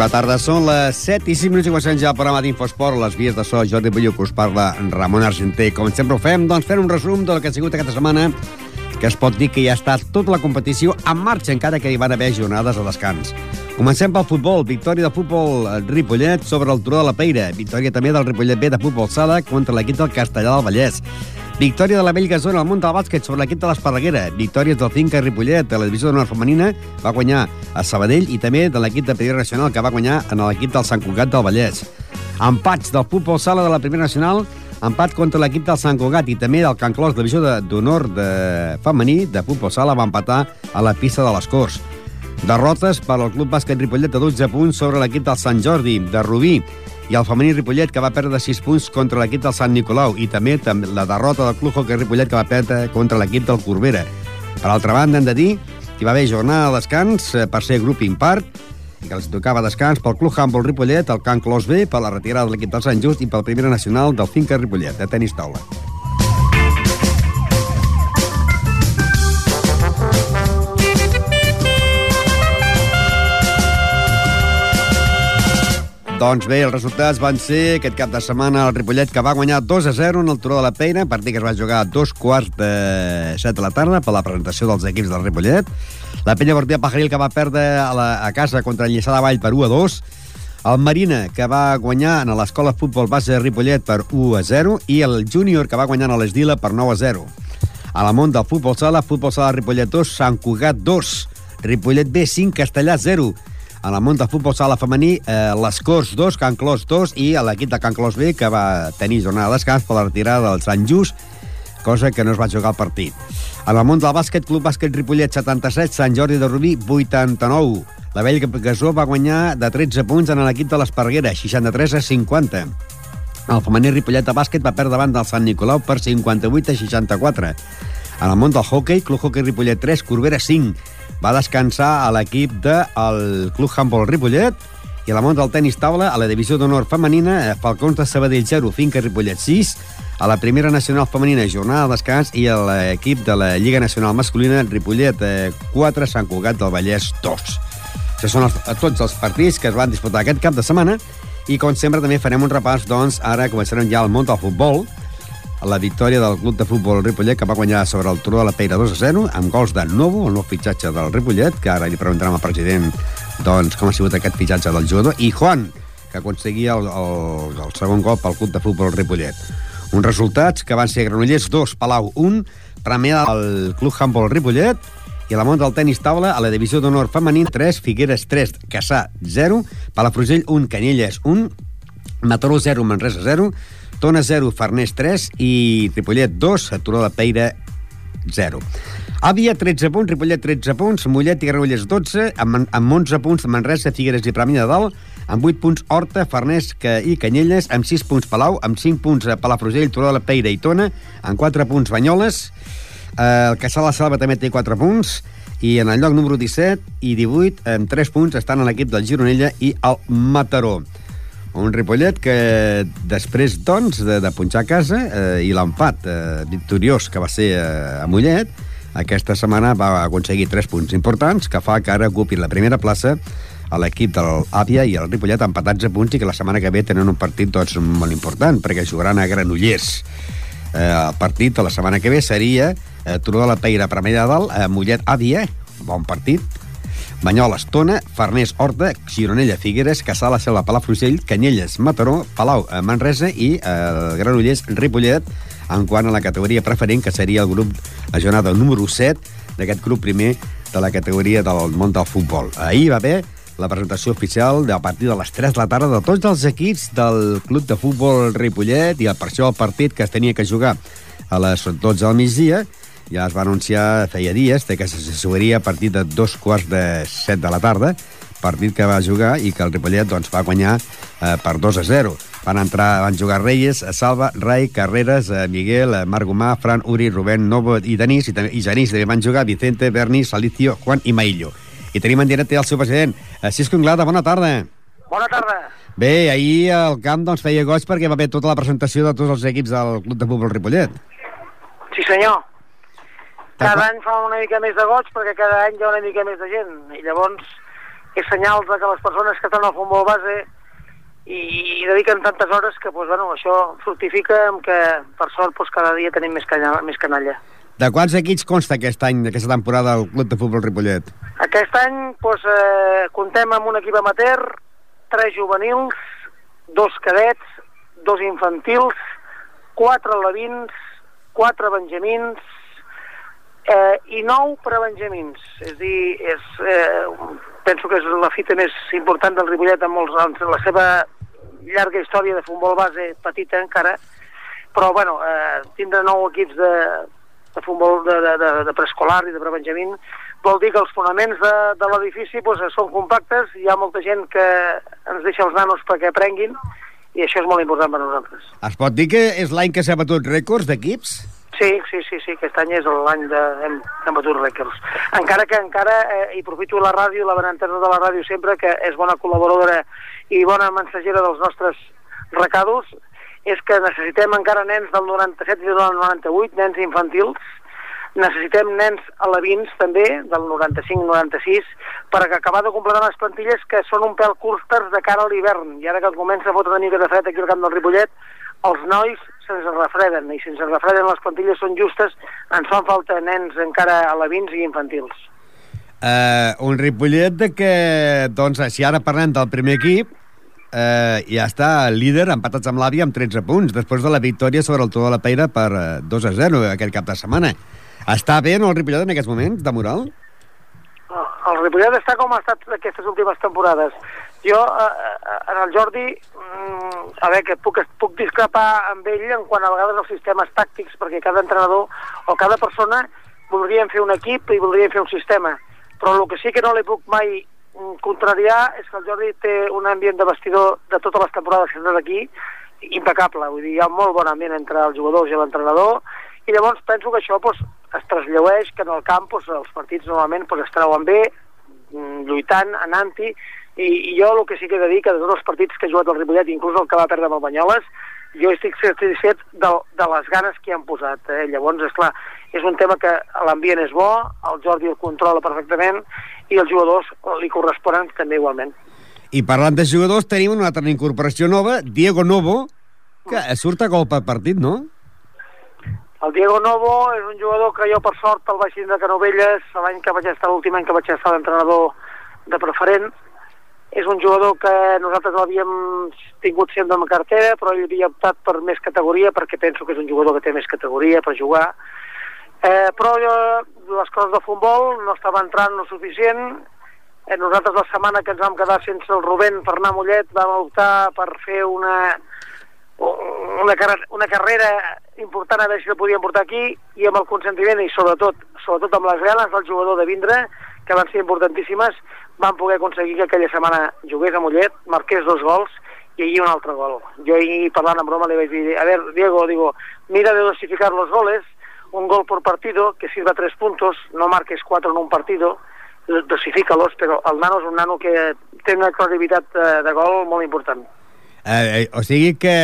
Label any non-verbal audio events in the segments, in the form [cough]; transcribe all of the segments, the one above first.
Bona tarda, són les 7 i 5 minuts i comencem ja el programa d'Infosport, les vies de so, Jordi Bullo, que us parla Ramon Argenter. Com sempre ho fem, doncs fent un resum del que ha sigut aquesta setmana, que es pot dir que ja està tota la competició en marxa, encara que hi van haver jornades de descans. Comencem pel futbol, victòria de futbol Ripollet sobre el Turó de la Peira, victòria també del Ripollet B de futbol sala contra l'equip del Castellà del Vallès, Victòria de la Bellgasona al munt del bàsquet sobre l'equip de l'Esparreguera. Victòries del Finca Ripollet de la divisió d'honor femenina va guanyar a Sabadell i també de l'equip de Primera Nacional que va guanyar en l'equip del Sant Cugat del Vallès. Empats del futbol sala de la Primera Nacional empat contra l'equip del Sant Cugat i també del Can Clos, divisió d'honor de, de femení de futbol sala, va empatar a la pista de les Corts. Derrotes per al Club Bàsquet Ripollet de 12 punts sobre l'equip del Sant Jordi, de Rubí, i el femení Ripollet, que va perdre 6 punts contra l'equip del Sant Nicolau, i també la derrota del Club Hockey Ripollet, que va perdre contra l'equip del Corbera. Per altra banda, hem de dir que hi va haver jornada de descans eh, per ser grup impart, i que els tocava descans pel Club Humboldt Ripollet, el Can Clos B, per la retirada de l'equip del Sant Just i pel Primera Nacional del Finca Ripollet, de tenis taula. Doncs bé, els resultats van ser aquest cap de setmana el Ripollet que va guanyar 2 a 0 en el Turó de la Peira, partit que es va jugar a dos quarts de set de la tarda per la presentació dels equips del Ripollet. La Penya Bortilla Pajaril que va perdre a, la, a casa contra el Lliçà de Vall per 1 a 2. El Marina, que va guanyar en l'Escola Futbol Base de Ripollet per 1 a 0. I el Júnior, que va guanyar a l'Esdila per 9 a 0. A la món del Futbol Sala, Futbol Sala Ripollet 2, Sant Cugat 2. Ripollet B 5, Castellà 0 a la Monta Futbol Sala Femení, eh, les Corts 2, Can Clos 2 i l'equip de Can Clos B, que va tenir jornada de descans per la retirada del Sant Just, cosa que no es va jugar al partit. En el món del bàsquet, Club Bàsquet Ripollet 77, Sant Jordi de Rubí 89. La Vell Gasó va guanyar de 13 punts en l'equip de l'Esparreguera, 63 a 50. El femení Ripollet de bàsquet va perdre davant del Sant Nicolau per 58 a 64. En el món del hockey, Club Hockey Ripollet 3, Corbera 5 va descansar a l'equip del Club Humboldt Ripollet i a la món del tenis taula, a la divisió d'honor femenina, eh, Falcons de Sabadell 0, Finca Ripollet 6, a la primera nacional femenina, jornada de descans, i a l'equip de la Lliga Nacional Masculina, Ripollet 4, Sant Cugat del Vallès 2. Això són els, tots els partits que es van disputar aquest cap de setmana i, com sempre, també farem un repàs, doncs, ara començarem ja el món del futbol, la victòria del club de futbol Ripollet que va guanyar sobre el Turó de la Peira 2 a 0 amb gols de Novo, el nou fitxatge del Ripollet, que ara li preguntarem al president doncs, com ha sigut aquest fitxatge del jugador, i Juan, que aconseguia el, el, el segon gol pel club de futbol Ripollet. Uns resultats que van ser Granollers 2, Palau 1, Premià del club handball Ripollet, i a la món del tenis taula, a la divisió d'honor femení, 3, Figueres 3, Caçà 0, Palafrugell 1, Canyelles 1, Mataró 0, Manresa 0, Tona 0, Farners 3 i Ripollet 2, Turó de Peira 0. Àvia, 13 punts, Ripollet, 13 punts, Mollet i Granollers, 12, amb, amb 11 punts Manresa, Figueres i Premià de Dalt, amb 8 punts Horta, Farners i Canyelles, amb 6 punts Palau, amb 5 punts Palafrugell, Turó de la Peira i Tona, amb 4 punts Banyoles, eh, el Caçà la Salva també té 4 punts, i en el lloc número 17 i 18, amb 3 punts, estan l'equip del Gironella i el Mataró. Un Ripollet que després, doncs, de, de punxar a casa eh, i l'empat eh, victoriós que va ser eh, a Mollet, aquesta setmana va aconseguir tres punts importants que fa que ara ocupi la primera plaça a l'equip de l'Àvia i el Ripollet empatats a punts i que la setmana que ve tenen un partit doncs, molt important perquè jugaran a Granollers. Eh, el partit de la setmana que ve seria eh, Turó de la Peira, Premià de Dalt, eh, Mollet-Àvia, bon partit, Banyoles, Tona, Farners, Horta, Gironella, Figueres, Caçà, la Selva, Palafrugell, Canyelles, Mataró, Palau, eh, Manresa i eh, Granollers, Ripollet, en quant a la categoria preferent, que seria el grup, la jornada número 7 d'aquest grup primer de la categoria del món del futbol. Ahir va haver la presentació oficial de a partir de les 3 de la tarda de tots els equips del club de futbol Ripollet i per això el partit que es tenia que jugar a les 12 del migdia ja es va anunciar feia dies que se jugaria a partir de dos quarts de set de la tarda, partit que va jugar i que el Ripollet doncs, va guanyar eh, per 2 a 0. Van entrar, van jugar Reyes, Salva, Rai, Carreras, eh, Miguel, eh, Marc Gomà, Fran, Uri, Rubén, Novo i Denis, i, i Genís també van jugar Vicente, Berni, Salicio, Juan i Maillo. I tenim en directe el seu president, eh, Cisco Inglada, bona tarda. Bona tarda. Bé, ahir el camp doncs, feia goig perquè va haver tota la presentació de tots els equips del Club de Futbol Ripollet. Sí, senyor. Cada any fa una mica més de goig perquè cada any hi ha una mica més de gent i llavors és senyal de que les persones que estan al futbol base i, i dediquen tantes hores que pues, bueno, això fructifica amb que per sort pues, cada dia tenim més, canya, més canalla. De quants equips consta aquest any, aquesta temporada, el Club de Futbol Ripollet? Aquest any pues, eh, comptem amb un equip amateur, tres juvenils, dos cadets, dos infantils, quatre alevins, quatre benjamins eh, i nou prebenjamins. És a dir, és, eh, penso que és la fita més important del Ripollet en molts anys, la seva llarga història de futbol base petita encara, però bueno, eh, tindre nou equips de, de futbol de, de, de, de preescolar i de prebenjamín vol dir que els fonaments de, de l'edifici doncs, són compactes, hi ha molta gent que ens deixa els nanos perquè aprenguin i això és molt important per nosaltres. Es pot dir que és l'any que s'ha batut rècords d'equips? Sí, sí, sí, sí, aquest any és l'any de... hem, hem batut rècords. Encara que encara, eh, i profito la ràdio, la benentesa de la ràdio sempre, que és bona col·laboradora i bona mensatgera dels nostres recados, és que necessitem encara nens del 97 i del 98, nens infantils, necessitem nens alevins també, del 95-96, per acabar de completar les plantilles que són un pèl curtes de cara a l'hivern. I ara que comença a fotre una mica de fred aquí al camp del Ripollet, els nois se'ns refreden, i si ens refreden les plantilles són justes, ens fan falta nens encara alevins i infantils. Uh, un Ripollet de que, doncs, si ara parlem del primer equip, uh, ja està líder, empatats amb l'Àvia amb 13 punts, després de la victòria sobre el Tudor de la Peira per uh, 2 a 0 aquest cap de setmana. Està bé en el Ripollet en aquests moments, de moral? El Ripollet està com ha estat aquestes últimes temporades. Jo, eh, en el Jordi, mm, a veure, que puc, puc discrepar amb ell en quant a vegades els sistemes tàctics, perquè cada entrenador o cada persona voldrien fer un equip i voldrien fer un sistema. Però el que sí que no li puc mai mm, contrariar és que el Jordi té un ambient de vestidor de totes les temporades que està aquí impecable, vull dir, hi ha un molt bon ambient entre els jugadors i l'entrenador i llavors penso que això pues, es trasllueix que en el camp pues, els partits normalment pues, es treuen bé, mm, lluitant, anant-hi, i, i jo el que sí que he de dir que de tots els partits que he jugat al Ripollet, inclús el que va perdre amb el Banyoles, jo estic satisfet de, de les ganes que hi han posat. Eh? Llavors, és clar, és un tema que l'ambient és bo, el Jordi el controla perfectament i els jugadors li corresponen també igualment. I parlant de jugadors, tenim una altra incorporació nova, Diego Novo, que surt a gol per partit, no? El Diego Novo és un jugador que jo per sort el vaig tindre a Canovelles l'any que vaig estar, l'últim any que vaig estar d'entrenador de preferent. És un jugador que nosaltres l'havíem tingut sempre en cartera, però ell havia optat per més categoria perquè penso que és un jugador que té més categoria per jugar. Eh, però jo, les coses de futbol no estava entrant lo suficient. Eh, nosaltres la setmana que ens vam quedar sense el Rubén per anar a Mollet vam optar per fer una, una, una carrera important a veure si la podíem portar aquí i amb el consentiment i sobretot sobretot amb les ganes del jugador de vindre que van ser importantíssimes van poder aconseguir que aquella setmana jugués a Mollet, marqués dos gols i ahir un altre gol. Jo ahir parlant amb broma li vaig dir, a ver, Diego, digo, mira de dosificar los goles, un gol por partido que sirva tres puntos, no marques cuatro en un partido, dosifícalos, però el nano és un nano que té una clarivitat de, de gol molt important. Eh, o sigui que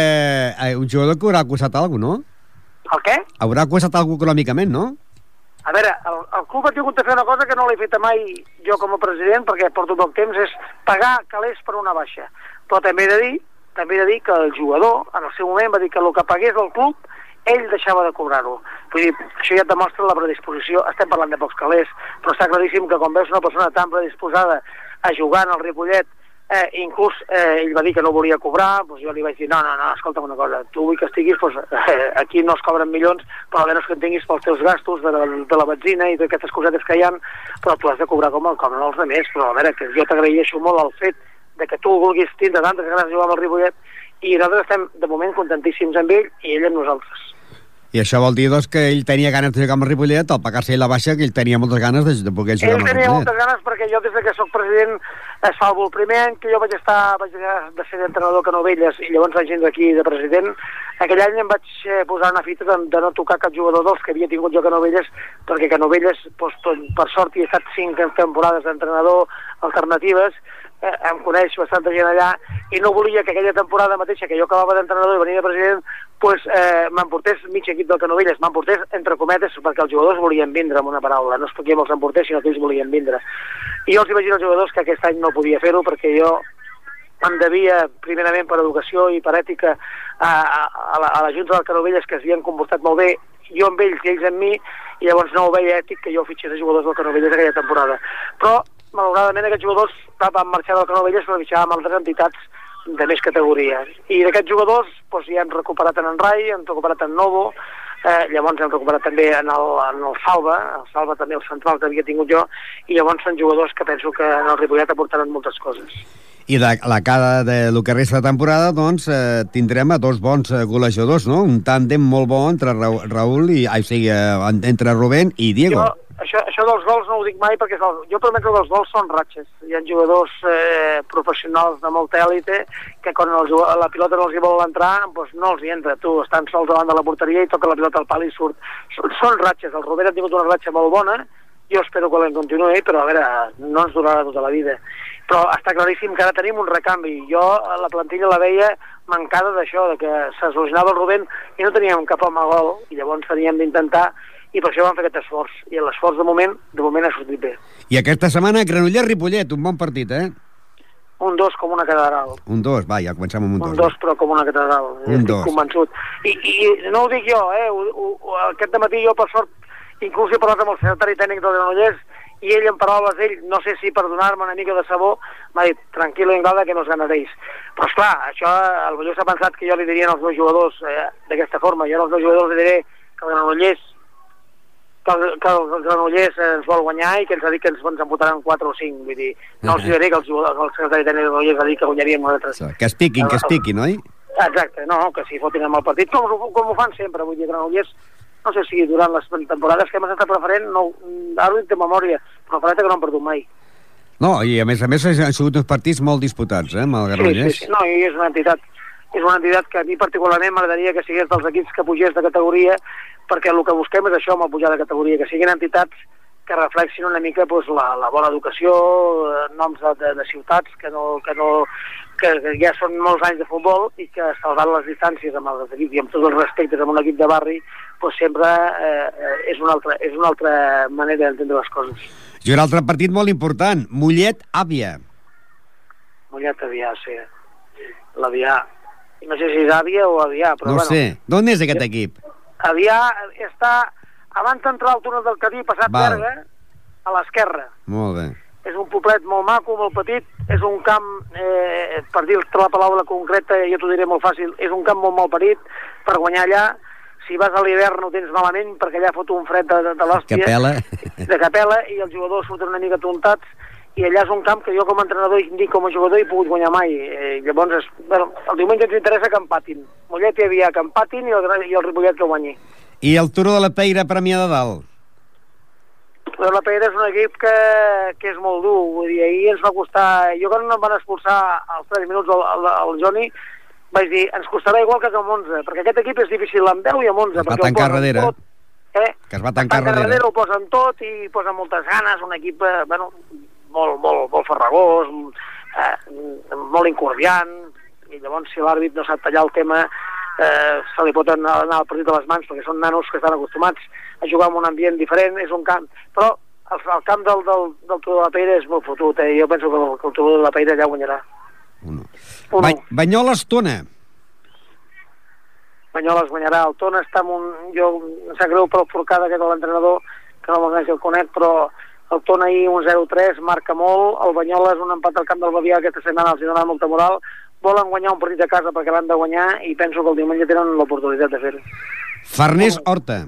eh, un jugador que haurà costat alguna no? El què? Haurà costat alguna econòmicament, no? A veure, el, el club ha tingut de fer una cosa que no l'he fet mai jo com a president, perquè porto poc temps, és pagar calés per una baixa. Però també he de dir, també he de dir que el jugador, en el seu moment, va dir que el que pagués el club, ell deixava de cobrar-ho. Vull dir, això ja et demostra la predisposició. Estem parlant de pocs calés, però està claríssim que quan veus una persona tan predisposada a jugar en el Ripollet eh, inclús eh, ell va dir que no volia cobrar, doncs jo li vaig dir, no, no, no, escolta'm una cosa, tu vull que estiguis, doncs, eh, aquí no es cobren milions, però almenys que en tinguis pels teus gastos de la, de la benzina i d'aquestes cosetes que hi han, però tu has de cobrar com el cobren els altres, però a veure, que jo t'agraeixo molt el fet de que tu vulguis tindre tantes ganes de jugar amb el Ripollet i nosaltres estem de moment contentíssims amb ell i ell amb nosaltres. I això vol dir doncs, que ell tenia ganes de jugar amb el Ripollet, al pagar-se ell la baixa, que ell tenia moltes ganes de, de poder jugar ell amb el tenia Ripollet. moltes ganes perquè jo des de que sóc president fa el primer any que jo vaig estar vaig de ser entrenador a Canovelles i llavors vaig vindre aquí de president aquell any em vaig eh, posar una fita de, de no tocar cap jugador dels que havia tingut jo a Canovelles perquè Canovelles doncs, tot, per sort hi he estat cinc temporades d'entrenador alternatives eh, em coneix bastanta gent allà, i no volia que aquella temporada mateixa que jo acabava d'entrenador i venia de president, pues, eh, m'emportés mig equip del Canovelles, m'emportés entre cometes perquè els jugadors volien vindre, amb una paraula, no és perquè me'ls emportés, sinó que ells volien vindre. I jo els dir als jugadors que aquest any no podia fer-ho perquè jo em devia, primerament per educació i per ètica, a, a, la, a la Junta del Canovelles que s'havien comportat molt bé, jo amb ells i ells amb mi, i llavors no ho veia ètic que jo fitxés a jugadors del Canovelles aquella temporada. Però, malauradament, aquests jugadors van marxar del Canovelles per fitxar amb altres entitats de més categoria. I d'aquests jugadors doncs, ja han recuperat en en Rai, han recuperat en Novo, eh, llavors hem recuperat també en el, en el Salva, el Salva també el central que havia tingut jo, i llavors són jugadors que penso que en el Ripollet aportaran moltes coses. I de la cara de lo que resta de temporada, doncs, eh, tindrem a dos bons eh, golejadors, no? Un tàndem molt bo entre Ra Raül i... Ai, o sigui, eh, entre Rubén i Diego. Jo, això, això dels gols no ho dic mai perquè el, jo prometo que els gols són ratxes. Hi ha jugadors eh, professionals de molta èlite que quan els, la pilota no els hi vol entrar doncs no els hi entra. Tu estan sols davant de la porteria i toca la pilota al pal i surt. Són, són ratxes. El Robert ha tingut una ratxa molt bona, jo espero que la continuï, però a veure, no ens durarà tota la vida. Però està claríssim que ara tenim un recanvi. Jo la plantilla la veia mancada d'això, de que se solucionava el Rubén i no teníem cap home a gol, i llavors teníem d'intentar i per això vam fer aquest esforç. I l'esforç de moment, de moment ha sortit bé. I aquesta setmana Granollers-Ripollet, un bon partit, eh? Un dos com una catedral. Un dos, va, ja comencem amb un dos. Un dos, però com una catedral. Un Estic dos. convençut. I, I no ho dic jo, eh? Ho, ho, aquest matí jo, per sort, inclús he parlat amb el secretari tècnic del Granollers i ell, en paraules d'ell, no sé si per donar-me una mica de sabó, m'ha dit, tranquil·lo, Inglada, que no us ganaréis. Però, esclar, això, el Balló s'ha pensat que jo li dirien als meus jugadors eh, d'aquesta forma. Jo als meus jugadors li diré que el Granollers que el, que el Granollers ens vol guanyar i que ens ha dit que ens, ens en votaran 4 o 5. Vull dir, no els diré que el, jugador- que el secretari tècnic del Granollers ha dit que guanyaríem nosaltres. Que es piquin, que es piquin, oi? Exacte, no, que s'hi fotin amb el partit, com, com ho fan sempre, vull dir, Granollers, no sé si durant les temporades que hem estat preferent, no, ara ho dic de memòria, però farà que no han perdut mai. No, i a més a més han sigut uns partits molt disputats, eh, amb el Granollers. Sí, sí, sí, no, i és una entitat, és una entitat que a mi particularment m'agradaria que sigués dels equips que pugés de categoria, perquè el que busquem és això, amb el pujar de categoria, que siguin entitats que reflexin una mica doncs, la, la bona educació, eh, noms de, de, de ciutats que, no, que, no, que, que ja són molts anys de futbol i que salvant les distàncies amb els equips i amb tots els respectes amb un equip de barri doncs sempre eh, és, una altra, és una altra manera d'entendre les coses. I un altre partit molt important, Mollet-Àvia. Mollet Avià, sí. L'Avià. No sé si és Àvia o Avià, però No bueno. sé. D'on és aquest equip? Avià està abans d'entrar al túnel del Cadí, passat Val. Berga, a l'esquerra. Molt bé. És un poblet molt maco, molt petit, és un camp, eh, per dir-te la paraula concreta, jo t'ho diré molt fàcil, és un camp molt mal parit per guanyar allà. Si vas a l'hivern ho tens malament perquè allà fot un fred de, de, de l'hòstia. Capela. De capela i els jugadors surten una mica tontats i allà és un camp que jo com a entrenador i ni com a jugador he pogut guanyar mai. Eh, llavors, és, bueno, el diumenge ens interessa que empatin. Mollet hi havia que empatin i el, i el Ripollet que guanyi. I el Turó de la Peira, Premià de Dalt. Però la Pedra és un equip que, que és molt dur, vull dir, ahir ens va costar... Jo quan em van expulsar als 3 minuts el, el, el Joni, vaig dir, ens costarà igual que amb 11, perquè aquest equip és difícil amb 10 i amb 11. Es va tancar darrere. Tot, eh? Que es va tancar darrere. darrere. Ho posen tot i posen moltes ganes, un equip, eh, bueno, molt, molt, molt farragós, eh, molt incordiant, i llavors si l'àrbit no sap tallar el tema eh, se li pot anar, anar al partit de les mans perquè són nanos que estan acostumats a jugar en un ambient diferent, és un camp però el, el camp del, del, del Turó de la Peira és molt fotut, eh? jo penso que el, que el Turó de la Peira ja guanyarà. Uno. Ba Banyoles-Tona. Banyoles guanyarà, el Tona està amb un... jo em sap greu per el forcada aquest de l'entrenador que no me'l el conec, però el Tona ahir un 0-3, marca molt, el Banyoles un empat al camp del Bavià aquesta setmana els hi dona molta moral, volen guanyar un partit a casa perquè l'han de guanyar i penso que el diumenge tenen l'oportunitat de fer-ho. Farners-Horta.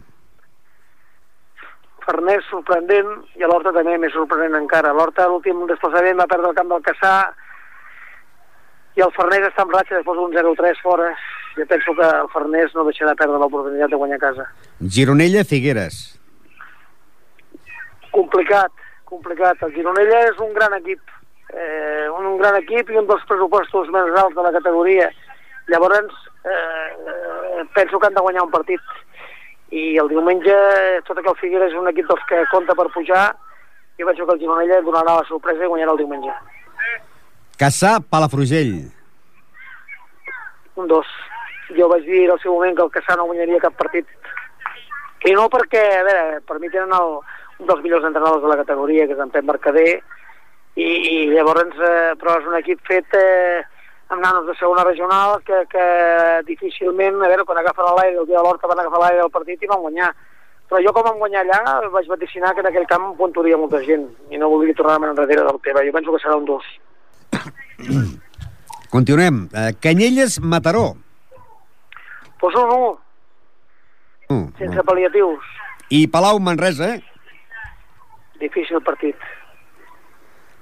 Farners sorprendent i a l'Horta també més sorprenent encara. L'Horta l'últim desplaçament va perdre el camp del Caçà i el Farners està en ratxa després d'un 0-3 fora. Jo penso que el Farners no deixarà perdre l'oportunitat de guanyar a casa. Gironella-Figueres. Complicat, complicat. El Gironella és un gran equip, eh, un, un gran equip i un dels pressupostos més alts de la categoria. Llavors, eh, eh, penso que han de guanyar un partit. I el diumenge, tot i que el Figueres és un equip dels que compta per pujar, jo penso que el Gironella donarà la sorpresa i guanyarà el diumenge. Caçà, Palafrugell. Un dos. Jo vaig dir al seu moment que el Caçà no guanyaria cap partit. I no perquè, a veure, per mi tenen el, un dels millors entrenadors de la categoria, que és en Pep Mercader, i, i llavors, eh, però és un equip fet eh, amb nanos de segona regional que, que difícilment, a veure, quan agafen l'aire, el dia de l'Horta van agafar l'aire del partit i van guanyar. Però jo com vam guanyar allà vaig vaticinar que en aquell camp puntuaria molta gent i no voldria tornar a enrere del Teba. Jo penso que serà un dos. [clears throat] Continuem. Eh, Canyelles, Mataró. Pues un 1, Uh, sense pal·liatius. I Palau, Manresa, eh? Difícil partit.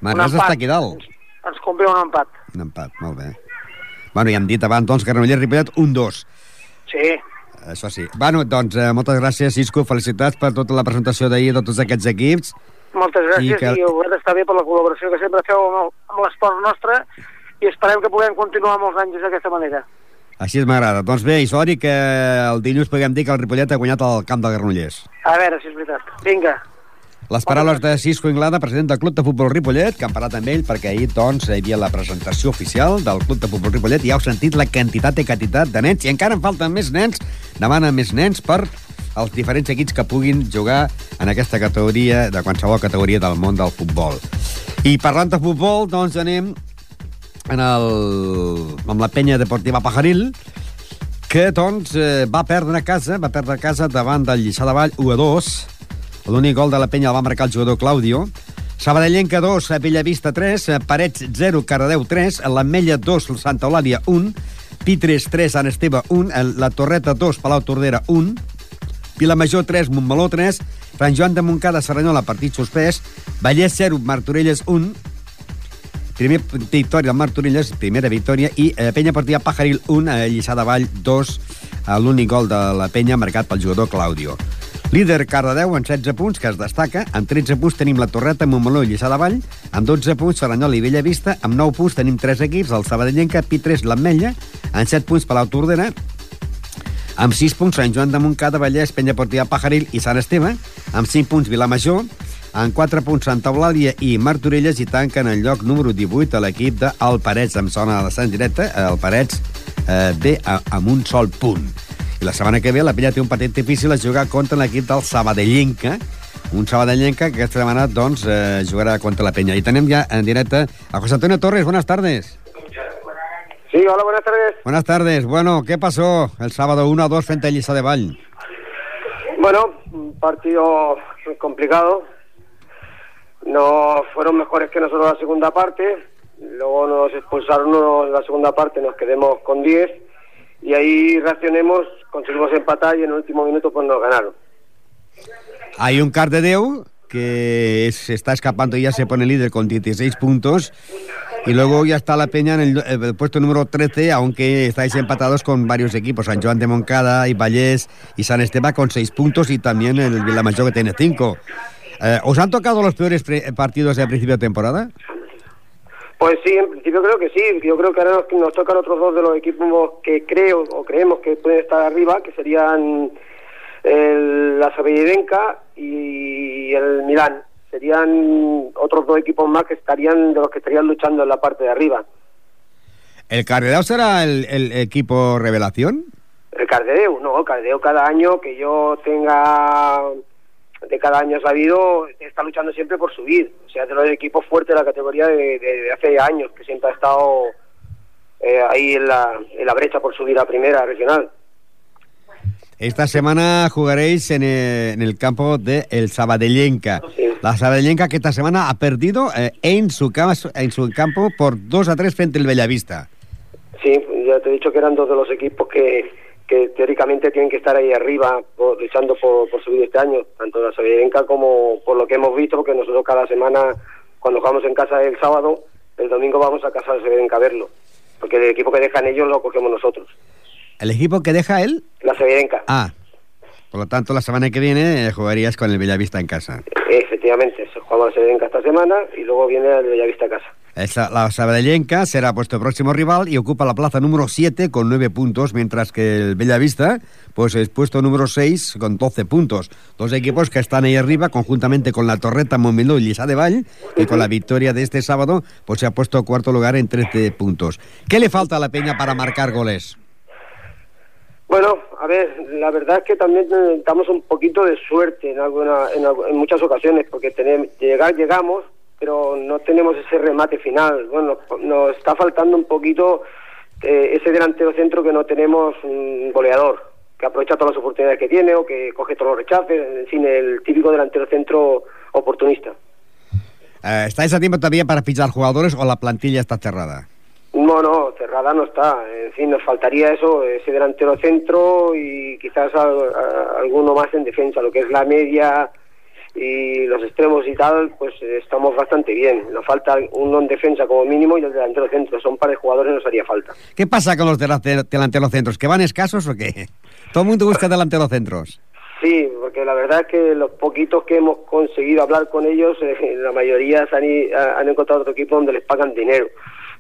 Manresa està aquí dalt. Ens, ens convé un empat. Un empat, molt bé. Bueno, ja hem dit abans, doncs, Granollers, Ripollet, un 2. Sí, Això sí. Bueno, doncs, eh, moltes gràcies, Cisco. Felicitats per tota la presentació d'ahir de tots aquests equips. Moltes gràcies I que- i, ho d'estar bé per la col·laboració que sempre feu amb, el- amb l'esport nostre i esperem que puguem continuar molts anys d'aquesta manera. Així m'agrada. Doncs bé, i sort i que el dilluns puguem dir que el Ripollet ha guanyat el camp de Granollers. A veure si és veritat. Vinga. Les paraules de Cisco Inglada, president del Club de Futbol Ripollet, que han parlat amb ell perquè ahir doncs, hi havia la presentació oficial del Club de Futbol Ripollet i ja heu sentit la quantitat i quantitat de nens, i encara en falten més nens, demanen més nens per als diferents equips que puguin jugar en aquesta categoria, de qualsevol categoria del món del futbol. I parlant de futbol, doncs anem en el, amb la penya deportiva Pajaril, que doncs eh, va perdre a casa, va perdre a casa davant del Lliçà de Vall 1 a 2. L'únic gol de la penya el va marcar el jugador Claudio. Sabadellenca 2, a Bellavista 3, eh, Parets 0, Cardeu 3, l'Ametlla 2, Santa Eulàlia 1, Pitres 3, Sant Esteve 1, el- la Torreta 2, Palau Tordera 1, Vilamajor 3, Montmeló 3, Sant Joan de Montcada, Serranyola, partit suspès, Vallès 0, Martorelles 1, Primer victòria del Martorelles, primera victòria, i eh, Penya Partida Pajaril 1, eh, Lliçà de Vall 2, eh, l'únic gol de la Penya marcat pel jugador Claudio. Líder Cardedeu amb 16 punts, que es destaca. Amb 13 punts tenim la Torreta, Montmeló i Lliçà de Vall. Amb 12 punts, Serranyola i Bellavista. Amb 9 punts tenim 3 equips, el Sabadellenca, Pi3, l'Ametlla. Amb 7 punts, Palau Tordera. Amb 6 punts, Sant Joan de Montcada, Vallès, Penya Portilla, Pajaril i Sant Esteve. Amb 5 punts, Vilamajor. Amb 4 punts, Santa Eulàlia i Martorelles i tanquen el lloc número 18 a l'equip del Parets. Em sona la Sant directa, el Parets eh, ve a, amb un sol punt. I la setmana que ve la Penya té un patent difícil a jugar contra l'equip del Sabadellenca, un Sabadellenca que aquesta setmana doncs, eh, jugarà contra la Penya. I tenem ja en directe a José Antonio Torres. Buenas tardes. Sí, hola, buenas tardes. Buenas tardes. Bueno, ¿qué pasó el sábado 1 a 2 frente a Lliçà de Vall? Bueno, un partido complicado. No fueron mejores que nosotros la segunda parte. Luego nos expulsaron en la segunda parte, nos quedemos con 10. Y ahí reaccionemos, conseguimos empatar y en el último minuto pues nos ganaron. Hay un Cardedeu que se está escapando y ya se pone líder con 16 puntos. Y luego ya está la Peña en el, el puesto número 13, aunque estáis empatados con varios equipos, San Joan de Moncada y Vallés y San Esteban con 6 puntos y también el Vilamayor que tiene 5. Eh, ¿Os han tocado los peores partidos de principio de temporada? Pues sí, en principio creo que sí. Yo creo que ahora nos, nos tocan otros dos de los equipos que creo o creemos que pueden estar arriba, que serían el, la Sabidenca y el Milán. Serían otros dos equipos más que estarían de los que estarían luchando en la parte de arriba. ¿El Cardedeu será el, el equipo revelación? El Cardedeu, no, el Cardedeu cada año que yo tenga de cada año sabido está luchando siempre por subir. O sea, es de los equipos fuertes de la categoría de, de- de hace años, que siempre ha estado eh, ahí en la, en la brecha por subir a primera regional. Esta semana jugaréis en el, en el campo de el Sabadellenca. Sí. La Sabadellenca que esta semana ha perdido eh, en, su en su campo por 2 a 3 frente al Bellavista. Sí, ya te he dicho que eran dos de los equipos que, que teóricamente tienen que estar ahí arriba por- luchando por, por subir este año, tanto la Sabidenca como por lo que hemos visto, porque nosotros cada semana, cuando jugamos en casa el sábado, el domingo vamos a casa de Sabidenca a verlo, porque el equipo que dejan ellos lo cogemos nosotros, El equipo que deja él, la Sabidenca. ah, por lo tanto la semana que viene eh, jugarías con el Bellavista en casa. Efectivamente, se jugamos la Sabidenca esta semana y luego viene el Bellavista a casa. La Sabadellenca será puesto próximo rival y ocupa la plaza número 7 con 9 puntos, mientras que el Bellavista pues es puesto número 6 con 12 puntos. Dos equipos que están ahí arriba conjuntamente con la Torreta, Montmeló y Lisa de Vall, que con la victoria de este sábado pues se ha puesto cuarto lugar en 13 puntos. ¿Qué le falta a la Peña para marcar goles? Bueno, a ver, la verdad es que también necesitamos un poquito de suerte en alguna, en, muchas ocasiones, porque tenemos, llegar llegamos, pero no tenemos ese remate final. Bueno, nos, está faltando un poquito eh, ese delantero centro que no tenemos un goleador, que aprovecha todas las oportunidades que tiene o que coge todos los rechaces, sin el típico delantero centro oportunista. Eh, ¿Estáis a tiempo todavía para fichar jugadores o la plantilla está cerrada? No, no, cerrada no está. En fin, nos faltaría eso, ese delantero centro y quizás alguno más en defensa. Lo que es la media y los extremos y tal, pues estamos bastante bien. Nos falta uno en defensa como mínimo y el delantero centro. Son par de jugadores nos haría falta. ¿Qué pasa con los delanteros centros? ¿Que van escasos o qué? Todo el mundo busca delanteros centros. Sí, porque la verdad es que los poquitos que hemos conseguido hablar con ellos, eh, la mayoría han, han encontrado otro equipo donde les pagan dinero.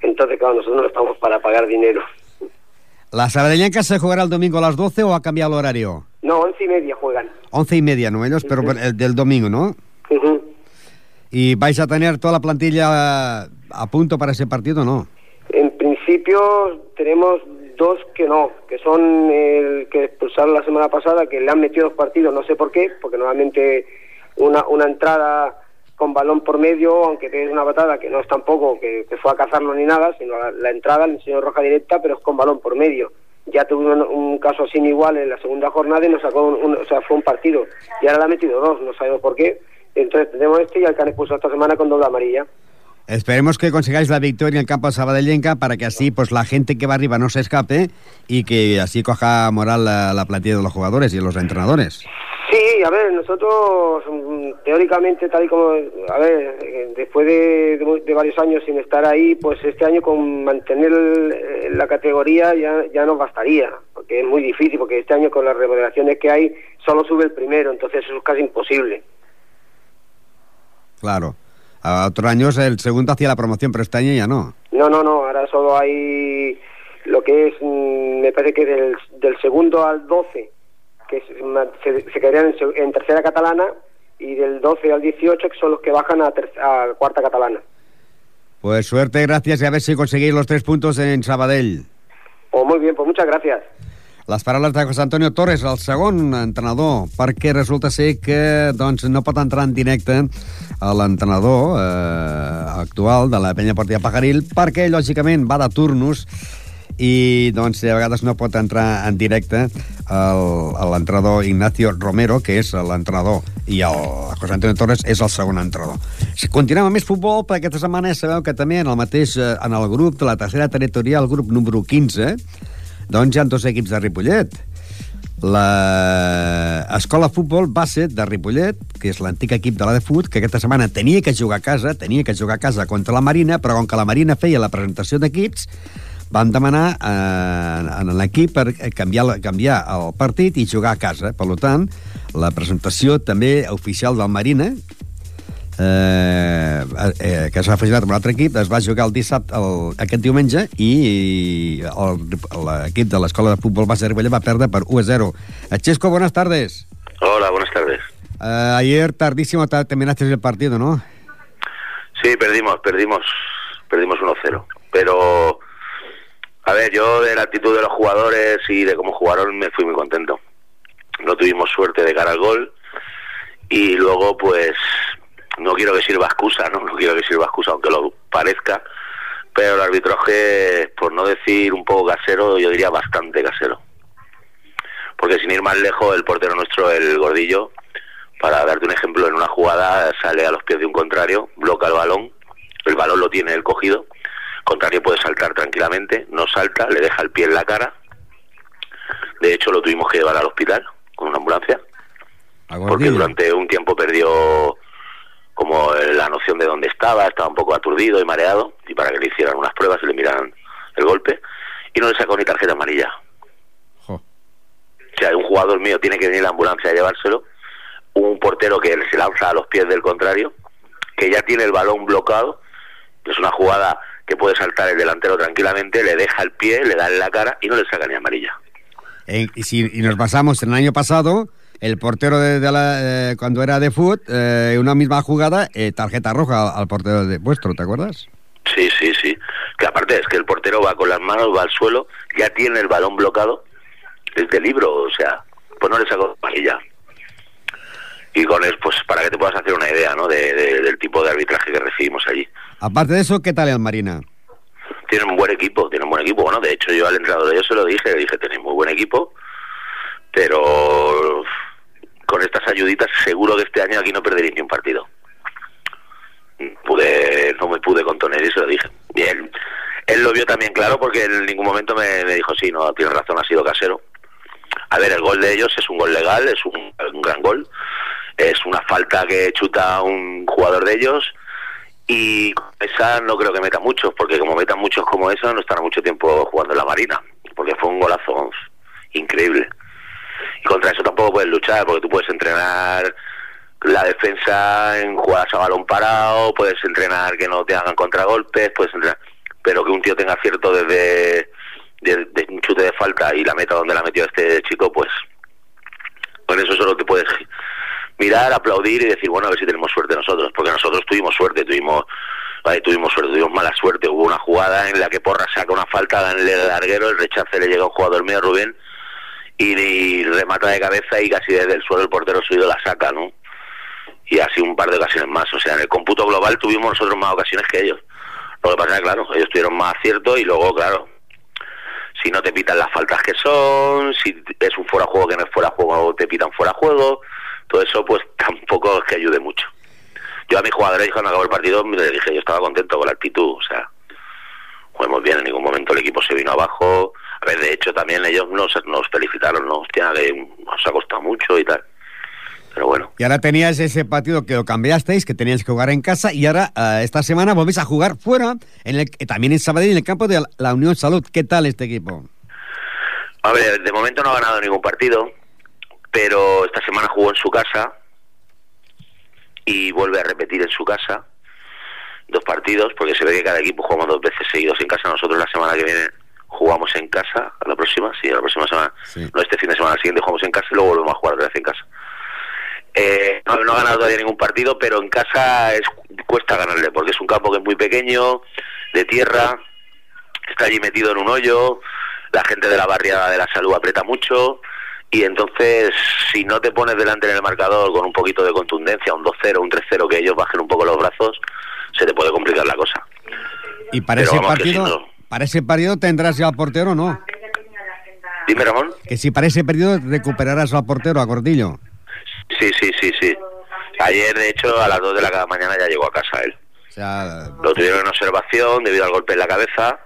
Entonces, claro, nosotros no estamos para pagar dinero. ¿La Sabadellenca se jugará el domingo a las 12 o ha cambiado el horario? No, once y media juegan. Once y media, ¿no? Ellos, pero el del domingo, ¿no? ¿Y vais a tener toda la plantilla a punto para ese partido no? En principio tenemos dos que no, que son el que expulsaron la semana pasada, que le han metido dos partidos, no sé por qué, porque normalmente una, una entrada con balón por medio, aunque es una patada que no es tampoco que, fue a cazarlo ni nada, sino la, entrada le enseñó roja directa, pero es con balón por medio. Ya tuvimos un, caso sin igual en la segunda jornada y nos sacó un, o sea, fue un partido. Y ahora le ha metido dos, no sabemos por qué. Entonces tenemos este y el que han esta semana con doble amarilla. Esperemos que consigáis la victoria en el campo de Sabadellenca para que así pues la gente que va arriba no se escape y que así coja moral la, la plantilla de los jugadores y de los entrenadores. Sí, a ver, nosotros mm, teóricamente, tal y como, a ver, eh, después de, varios años sin estar ahí, pues este año con mantener la categoría ya, ya nos bastaría, porque es muy difícil, porque este año con las remodelaciones que hay solo sube el primero, entonces eso es casi imposible. Claro. A otros años el segundo hacía la promoción, pero este año ya no. No, no, no, ahora solo hay lo que es, mm, me parece que del, del segundo al 12 que se, se quedarían en, tercera catalana y del 12 al 18 que son los que bajan a, cuarta catalana. Pues suerte, gracias y a ver si conseguís los tres puntos en Sabadell. Oh, muy bien, pues muchas gracias. Les paraules de José Antonio Torres, el segon entrenador, perquè resulta ser que doncs, no pot entrar en directe a l'entrenador eh, actual de la penya Portilla Pajaril perquè, lògicament, va de turnos i doncs a vegades no pot entrar en directe l'entrenador Ignacio Romero, que és l'entrenador, i el José Antonio Torres és el segon entrenador. Si continuem amb més futbol, per aquesta setmana sabeu que també en el mateix, eh, en el grup de la tercera territorial, el grup número 15, doncs hi ha dos equips de Ripollet. L'escola Futbol Base de Ripollet, que és l'antic equip de la de Fut, que aquesta setmana tenia que jugar a casa, tenia que jugar a casa contra la Marina, però com que la Marina feia la presentació d'equips, van demanar eh, en l'equip per canviar, canviar el partit i jugar a casa. Per tant, la presentació també oficial del Marina, eh, eh, que s'ha afegit amb un altre equip, es va jugar el dissabte, el, aquest diumenge, i l'equip de l'Escola de Futbol Base de Ribella va perdre per 1 a 0. Chesco, buenas tardes. Hola, buenas tardes. Eh, ayer tardísimo terminaste el partido, ¿no? Sí, perdimos, perdimos, perdimos 1-0. Pero a ver, yo de la actitud de los jugadores y de cómo jugaron me fui muy contento. No tuvimos suerte de cara al gol y luego pues no quiero que sirva excusa, ¿no? No quiero que sirva excusa aunque lo parezca, pero el arbitraje, por no decir un poco casero, yo diría bastante casero. Porque sin ir más lejos, el portero nuestro, el gordillo, para darte un ejemplo, en una jugada sale a los pies de un contrario, bloca el balón, el balón lo tiene él cogido contrario puede saltar tranquilamente, no salta, le deja el pie en la cara. De hecho, lo tuvimos que llevar al hospital con una ambulancia. Porque durante un tiempo perdió como la noción de dónde estaba, estaba un poco aturdido y mareado, y para que le hicieran unas pruebas y le miraran el golpe, y no le sacó ni tarjeta amarilla. O sea, un jugador mío tiene que venir a la ambulancia a llevárselo, un portero que se lanza a los pies del contrario, que ya tiene el balón bloqueado, Es una jugada que puede saltar el delantero tranquilamente, le deja el pie, le da en la cara y no le saca ni amarilla. Eh, y, si, y nos basamos en el año pasado, el portero de, de la, eh, cuando era de foot, eh, una misma jugada, eh, tarjeta roja al portero de vuestro, ¿te acuerdas? Sí, sí, sí. Que aparte es que el portero va con las manos, va al suelo, ya tiene el balón bloqueado desde el libro, o sea, pues no le saco amarilla. Y con eso, pues para que te puedas hacer una idea, ¿no? De, de- del tipo de arbitraje que recibimos allí. Aparte de eso, ¿qué tal el Marina? Tienen un buen equipo, tienen un buen equipo. Bueno, de hecho yo al entrenador de ellos se lo dije, le dije, tenéis muy buen equipo, pero con estas ayuditas seguro que este año aquí no perderéis ni un partido. Pude, no me pude contener y se lo dije. Bien, él lo vio también claro porque en ningún momento me, me dijo, sí, no, tienes razón, ha sido casero. A ver, el gol de ellos es un gol legal, es un, un gran gol. Es una falta que chuta un jugador de ellos y esa no creo que meta muchos, porque como metan muchos como esa, no estará mucho tiempo jugando en la Marina, porque fue un golazo increíble. Y contra eso tampoco puedes luchar, porque tú puedes entrenar la defensa en jugadas a balón parado, puedes entrenar que no te hagan contragolpes, puedes entrenar, pero que un tío tenga acierto desde de, de un chute de falta y la meta donde la metió este chico, pues con eso solo te puedes mirar, aplaudir y decir, bueno, a ver si tenemos suerte nosotros, porque nosotros tuvimos suerte, tuvimos vale, tuvimos suerte, tuvimos mala suerte. Hubo una jugada en la que Porra saca una falta, gana el larguero, el rechace le llega a un jugador mío, Rubén, y, y remata de cabeza y casi desde el suelo el portero suyo la saca, ¿no? Y así un par de ocasiones más. O sea, en el cómputo global tuvimos nosotros más ocasiones que ellos. Lo que pasa es que, claro, ellos tuvieron más acierto y luego, claro, si no te pitan las faltas que son, si es un fuera juego que no es fuera juego, te pitan fuera juego, todo eso pues tampoco es que ayude mucho. Yo a mis jugadores cuando acabó el partido le dije, yo estaba contento con la actitud, o sea, jugamos bien, en ningún momento el equipo se vino abajo. A ver, de hecho también ellos nos, nos felicitaron, ¿no? Hostia, que nos ha costado mucho y tal. Pero bueno. Y ahora tenías ese partido que lo cambiasteis, que teníais que jugar en casa, y ahora uh, esta semana volvéis a jugar fuera, en el, también en Sabadell, en el campo de la Unión Salud. ¿Qué tal este equipo? A ver, de momento no ha ganado ningún partido, pero esta semana jugó en su casa y vuelve a repetir en su casa dos partidos, porque se ve que cada equipo jugamos dos veces seguidos en casa. Nosotros la semana que viene jugamos en casa, a la próxima, sí, a la próxima semana, sí. no este fin de semana, el siguiente jugamos en casa y luego volvemos a jugar otra vez en casa. Eh, no, no, ha ganado todavía ningún partido, pero en casa es, cuesta ganarle, porque es un campo que es muy pequeño, de tierra, está allí metido en un hoyo, la gente de la barriada de la salud aprieta mucho, y entonces si no te pones delante en el marcador con un poquito de contundencia, un 2-0, un 3-0, que ellos bajen un poco los brazos, se te puede complicar la cosa. ¿Y para ese partido, si no... para ese partido tendrás ya al portero o no? Dime, Ramón. Que si para ese partido recuperarás al portero, a Gordillo. Sí, sí, sí, sí. Ayer, de hecho, a las 2 de la mañana ya llegó a casa él. O sea... Lo tuvieron en observación debido al golpe en la cabeza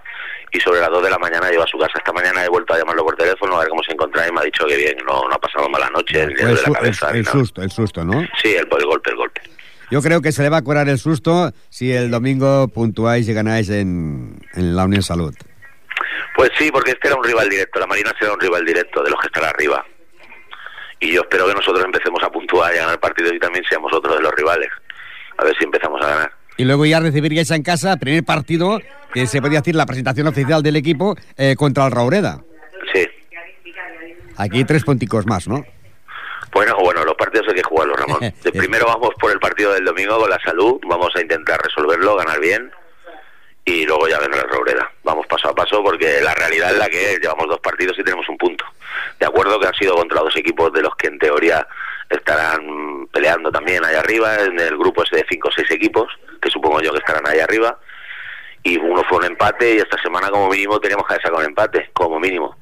y sobre las 2 de la mañana llegó a su casa. Esta mañana he vuelto a llamarlo por teléfono a ver cómo se encontraba y me ha dicho que bien, no, no ha pasado mala noche. El, el, su, cabeza, el, el susto, el susto, ¿no? Sí, el, el golpe, el golpe. Yo creo que se le va a curar el susto si el domingo puntuáis y ganáis en, en la Unión Salud. Pues sí, porque este era un rival directo. La Marina será un rival directo de los que están arriba. Y yo espero que nosotros empecemos a puntuar y a ganar el partido y también seamos otro de los rivales. A ver si empezamos a ganar. Y luego ya recibiríais en casa, primer partido, que se podía decir la presentación oficial del equipo eh, contra el Raureda. Sí. Aquí tres punticos más, ¿no? Bueno, bueno, los partidos hay que jugarlos, Ramón. [laughs] De primero vamos por el partido del domingo con la salud, vamos a intentar resolverlo, ganar bien y luego ya vendrá la Robreda. Vamos paso a paso porque la realidad es la que es, llevamos dos partidos y tenemos un punto. De acuerdo que han sido contra dos equipos de los que en teoría estarán peleando también allá arriba, en el grupo ese de cinco o seis equipos, que supongo yo que estarán allá arriba, y uno fue un empate y esta semana como mínimo teníamos que sacar un empate, como mínimo.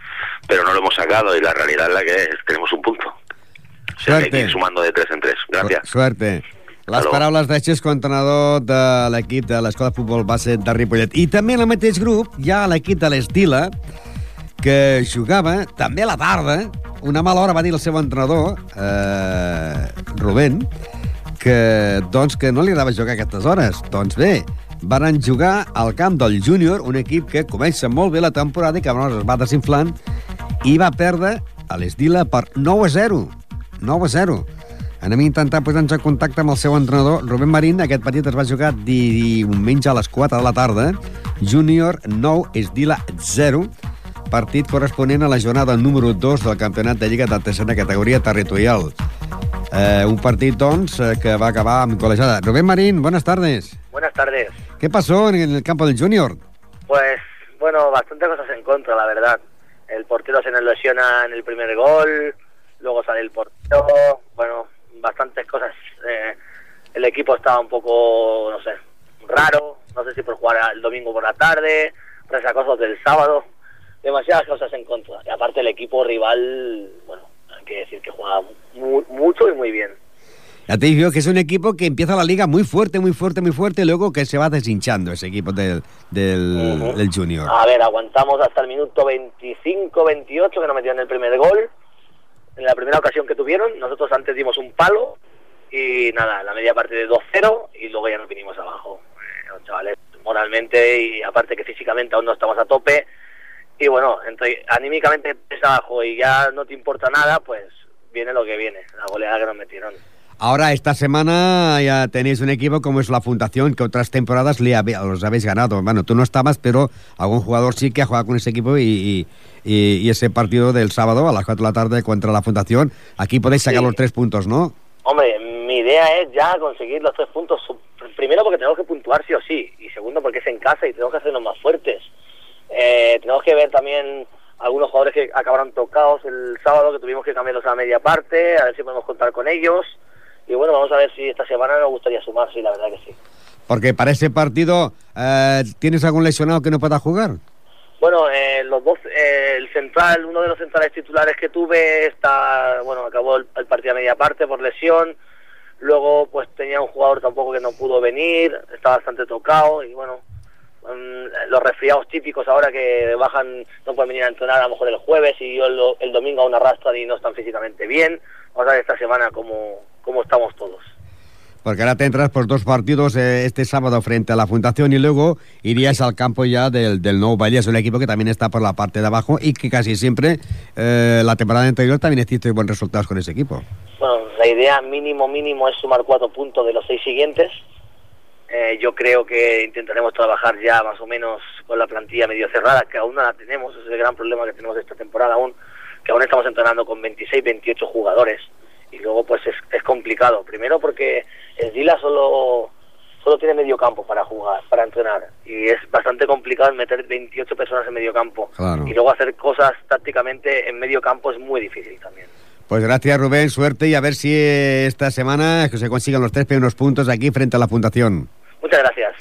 Pero no lo hemos sacado y la realidad es la que es, tenemos un punto. O sea, Suerte. hay que ir sumando de tres en tres. Gràcies. Suerte. Les Hello. paraules de Xesco, entrenador de l'equip de l'Escola de Futbol Base de Ripollet. I també en el mateix grup hi ha l'equip de l'Estila, que jugava també a la tarda, una mala hora va dir el seu entrenador, eh, Rubén, que, doncs, que no li agradava jugar a aquestes hores. Doncs bé, van jugar al camp del júnior, un equip que comença molt bé la temporada i que es va desinflant i va perdre a l'Estila per 9 a 0. 9 a 0. Anem a intentar posar-nos en contacte amb el seu entrenador, Rubén Marín. Aquest partit es va jugar diumenge a les 4 de la tarda. Júnior 9, Esdila 0. Partit corresponent a la jornada número 2 del campionat de Lliga de tercera categoria territorial. Eh, un partit, doncs, eh, que va acabar amb col·legiada. Rubén Marín, buenas tardes. Buenas tardes. ¿Qué pasó en el campo del Junior? Pues, bueno, bastantes cosas en contra, la verdad. El portero se nos lesiona en el primer gol, luego sale el portero, bueno, bastantes cosas. Eh, el equipo estaba un poco, no sé, raro, no sé si por jugar el domingo por la tarde, cosas del sábado, demasiadas cosas en contra. Y aparte el equipo rival, bueno, hay que decir que juega mu- mucho y muy bien. Ya te digo que es un equipo que empieza la liga muy fuerte, muy fuerte, muy fuerte, y luego que se va deshinchando ese equipo del, del, Junior. A ver, aguantamos hasta el minuto 25-28 que nos metieron el primer gol. En la primera ocasión que tuvieron, nosotros antes dimos un palo y nada, la media parte de 2-0 y luego ya nos vinimos abajo. Eh, los chavales, moralmente y aparte que físicamente aún no estamos a tope. Y bueno, entre, anímicamente empieza abajo y ya no te importa nada, pues viene lo que viene, la goleada que nos metieron. Ahora, esta semana ya tenéis un equipo como es la Fundación, que otras temporadas le habe- habéis ganado. Bueno, tú no estabas, pero algún jugador sí que ha jugado con ese equipo y, y- y- y ese partido del sábado a las 4 de la tarde contra la Fundación, aquí podéis sacar Sí. los tres puntos, ¿no? Hombre, mi idea es ya conseguir los tres puntos. Primero porque tenemos que puntuar sí o sí. Y segundo porque es en casa y tenemos que hacernos más fuertes. Eh, tenemos que ver también algunos jugadores que acabaron tocados el sábado, que tuvimos que cambiarlos a media parte, a ver si podemos contar con ellos. Y bueno, vamos a ver si esta semana nos gustaría sumar, sí, la verdad que sí. Porque para ese partido, eh, ¿tienes algún lesionado que no pueda jugar? Bueno, eh, los dos, eh, el central, uno de los centrales titulares que tuve está, bueno, acabó el, el partido a media parte por lesión. Luego, pues tenía un jugador tampoco que no pudo venir, está bastante tocado y bueno, mm, los resfriados típicos ahora que bajan, no pueden venir a entrenar a lo mejor el jueves y yo el, el domingo aún arrastran y no están físicamente bien. Vamos a ver esta semana cómo, cómo estamos todos. Porque ahora tendrás por dos partidos eh, este sábado frente a la Fundación y luego irías al campo ya del, del Vallès, un equipo que también está por la parte de abajo y que casi siempre eh, la temporada anterior también hiciste buenos resultados con ese equipo. Bueno, la idea mínimo mínimo es sumar cuatro puntos de los seis siguientes. Eh, yo creo que intentaremos trabajar ya más o menos con la plantilla medio cerrada, que aún no la tenemos, ese es el gran problema que tenemos esta temporada aún, que aún estamos entrenando con 26, 28 jugadores y luego pues es, es complicado. Primero porque el Dila solo solo tiene medio campo para jugar, para entrenar y es bastante complicado meter 28 personas en medio campo Claro. y luego hacer cosas tácticamente en medio campo es muy difícil también. Pues gracias Rubén, suerte y a ver si esta semana que se consigan los tres primeros puntos aquí frente a la Fundación. Muchas gracias.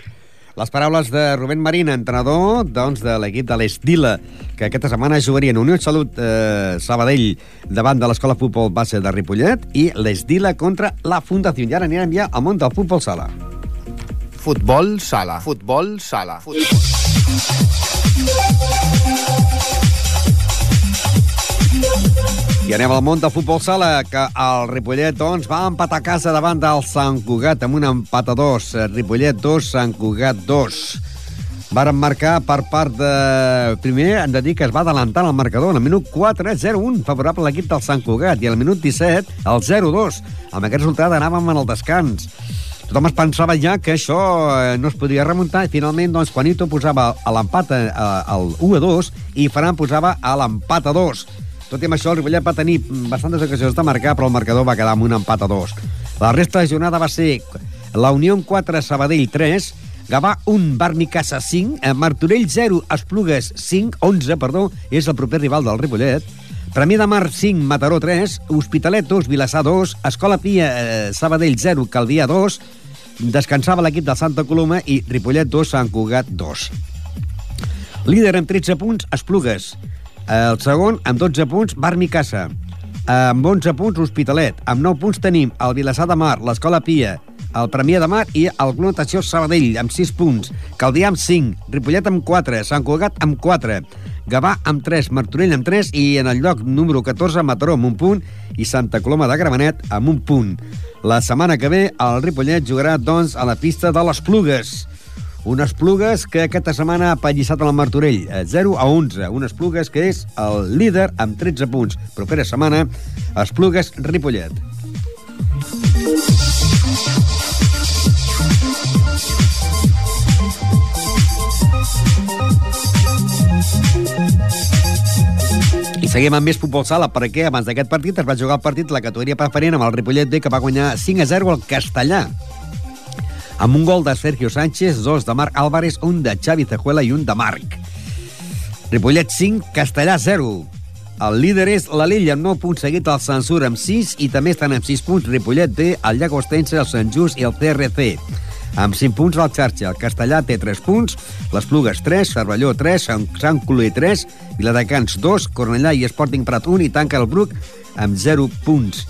Les paraules de Rubén Marín, entrenador doncs, de l'equip de l'Esdila, que aquesta setmana jugarien Unió Salut eh, Sabadell davant de l'Escola Futbol Base de Ripollet i l'Esdila contra la Fundació. I ara anirem ja al món del futbol sala. Futbol sala. Futbol sala. Futbol. I anem al món del futbol sala, que el Ripollet doncs, va empatar a casa davant del Sant Cugat amb un empat a dos. Ripollet 2, Sant Cugat 2. Varen marcar per part de... Primer hem de dir que es va adelantar el marcador. En el minut 4, 0-1, favorable a l'equip del Sant Cugat. I al minut 17, el 0-2. Amb aquest resultat anàvem en el descans. Tothom es pensava ja que això eh, no es podia remuntar i finalment doncs, Juanito posava l'empat eh, al 1-2 i Ferran posava a l'empat a 2. Tot i amb això, el Ripollet va tenir bastantes ocasions de marcar, però el marcador va quedar amb un empat a dos. La resta de jornada va ser la Unió 4, Sabadell 3, Gavà 1, Barnicassa 5, eh, Martorell 0, Esplugues 5, 11, perdó, és el proper rival del Ripollet, Premià de Mar 5, Mataró 3, Hospitalet 2, Vilassar 2, Escola Pia eh, Sabadell 0, Calvià 2, descansava l'equip del Santa Coloma i Ripollet 2, Sant Cugat 2. Líder amb 13 punts, Esplugues. El segon, amb 12 punts, Barmicassa. Amb 11 punts, Hospitalet. Amb 9 punts tenim el Vilassar de Mar, l'Escola Pia, el Premià de Mar i el Club Natació Sabadell, amb 6 punts. Caldià amb 5, Ripollet amb 4, Sant Cugat amb 4, Gavà amb 3, Martorell amb 3 i en el lloc número 14, Mataró amb un punt i Santa Coloma de Gramenet amb un punt. La setmana que ve el Ripollet jugarà, doncs, a la pista de les Plugues. Unes plugues que aquesta setmana ha pallissat el Martorell, eh, 0 a 11. Unes plugues que és el líder amb 13 punts. Propera setmana, Esplugues Ripollet. I seguim amb més futbol sala perquè abans d'aquest partit es va jugar el partit la categoria preferent amb el Ripollet B que va guanyar 5 a 0 al Castellà amb un gol de Sergio Sánchez, dos de Marc Álvarez, un de Xavi Cejuela i un de Marc. Ripollet 5, Castellà 0. El líder és la Lilla amb 9 punts seguit al Censur amb 6 i també estan amb 6 punts Ripollet D, el Llagostense, el Sant Just i el CRC. Amb 5 punts al xarxa. El Castellà té 3 punts, les Plugues 3, Cervelló 3, Sant, Coloí 3, Viladecans 2, Cornellà i Sporting Prat 1 i tanca el Bruc amb 0 punts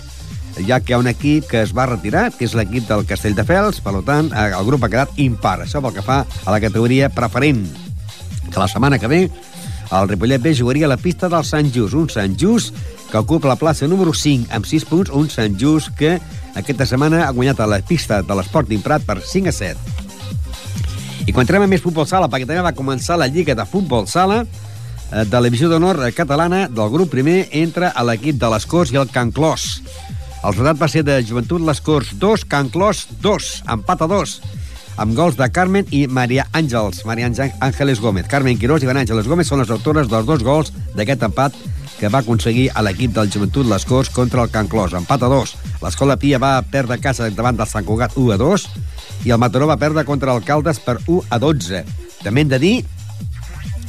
ja que hi ha un equip que es va retirar, que és l'equip del Castelldefels, per tant, eh, el grup ha quedat impar. Això pel que fa a la categoria preferent, que la setmana que ve el Ripollet B jugaria a la pista del Sant Just, un Sant Just que ocupa la plaça número 5 amb 6 punts, un Sant Just que aquesta setmana ha guanyat a la pista de l'Sporting Prat per 5 a 7. I quan entrem a més futbol sala, perquè també va començar la Lliga de Futbol Sala eh, de la Divisió d'Honor Catalana del grup primer entra a l'equip de les Corts i el Can Clos. El resultat va ser de Joventut Les Corts 2, Can Clos 2, empat a 2, amb gols de Carmen i Maria Àngels, Maria Àngeles Gómez. Carmen Quirós i Van Àngeles Gómez són les autores dels dos gols d'aquest empat que va aconseguir a l'equip del Joventut Les Corts contra el Can Clos. Empat a 2. L'Escola Pia va perdre casa davant del Sant Cugat 1 a 2 i el Mataró va perdre contra Alcaldes per 1 a 12. També hem de dir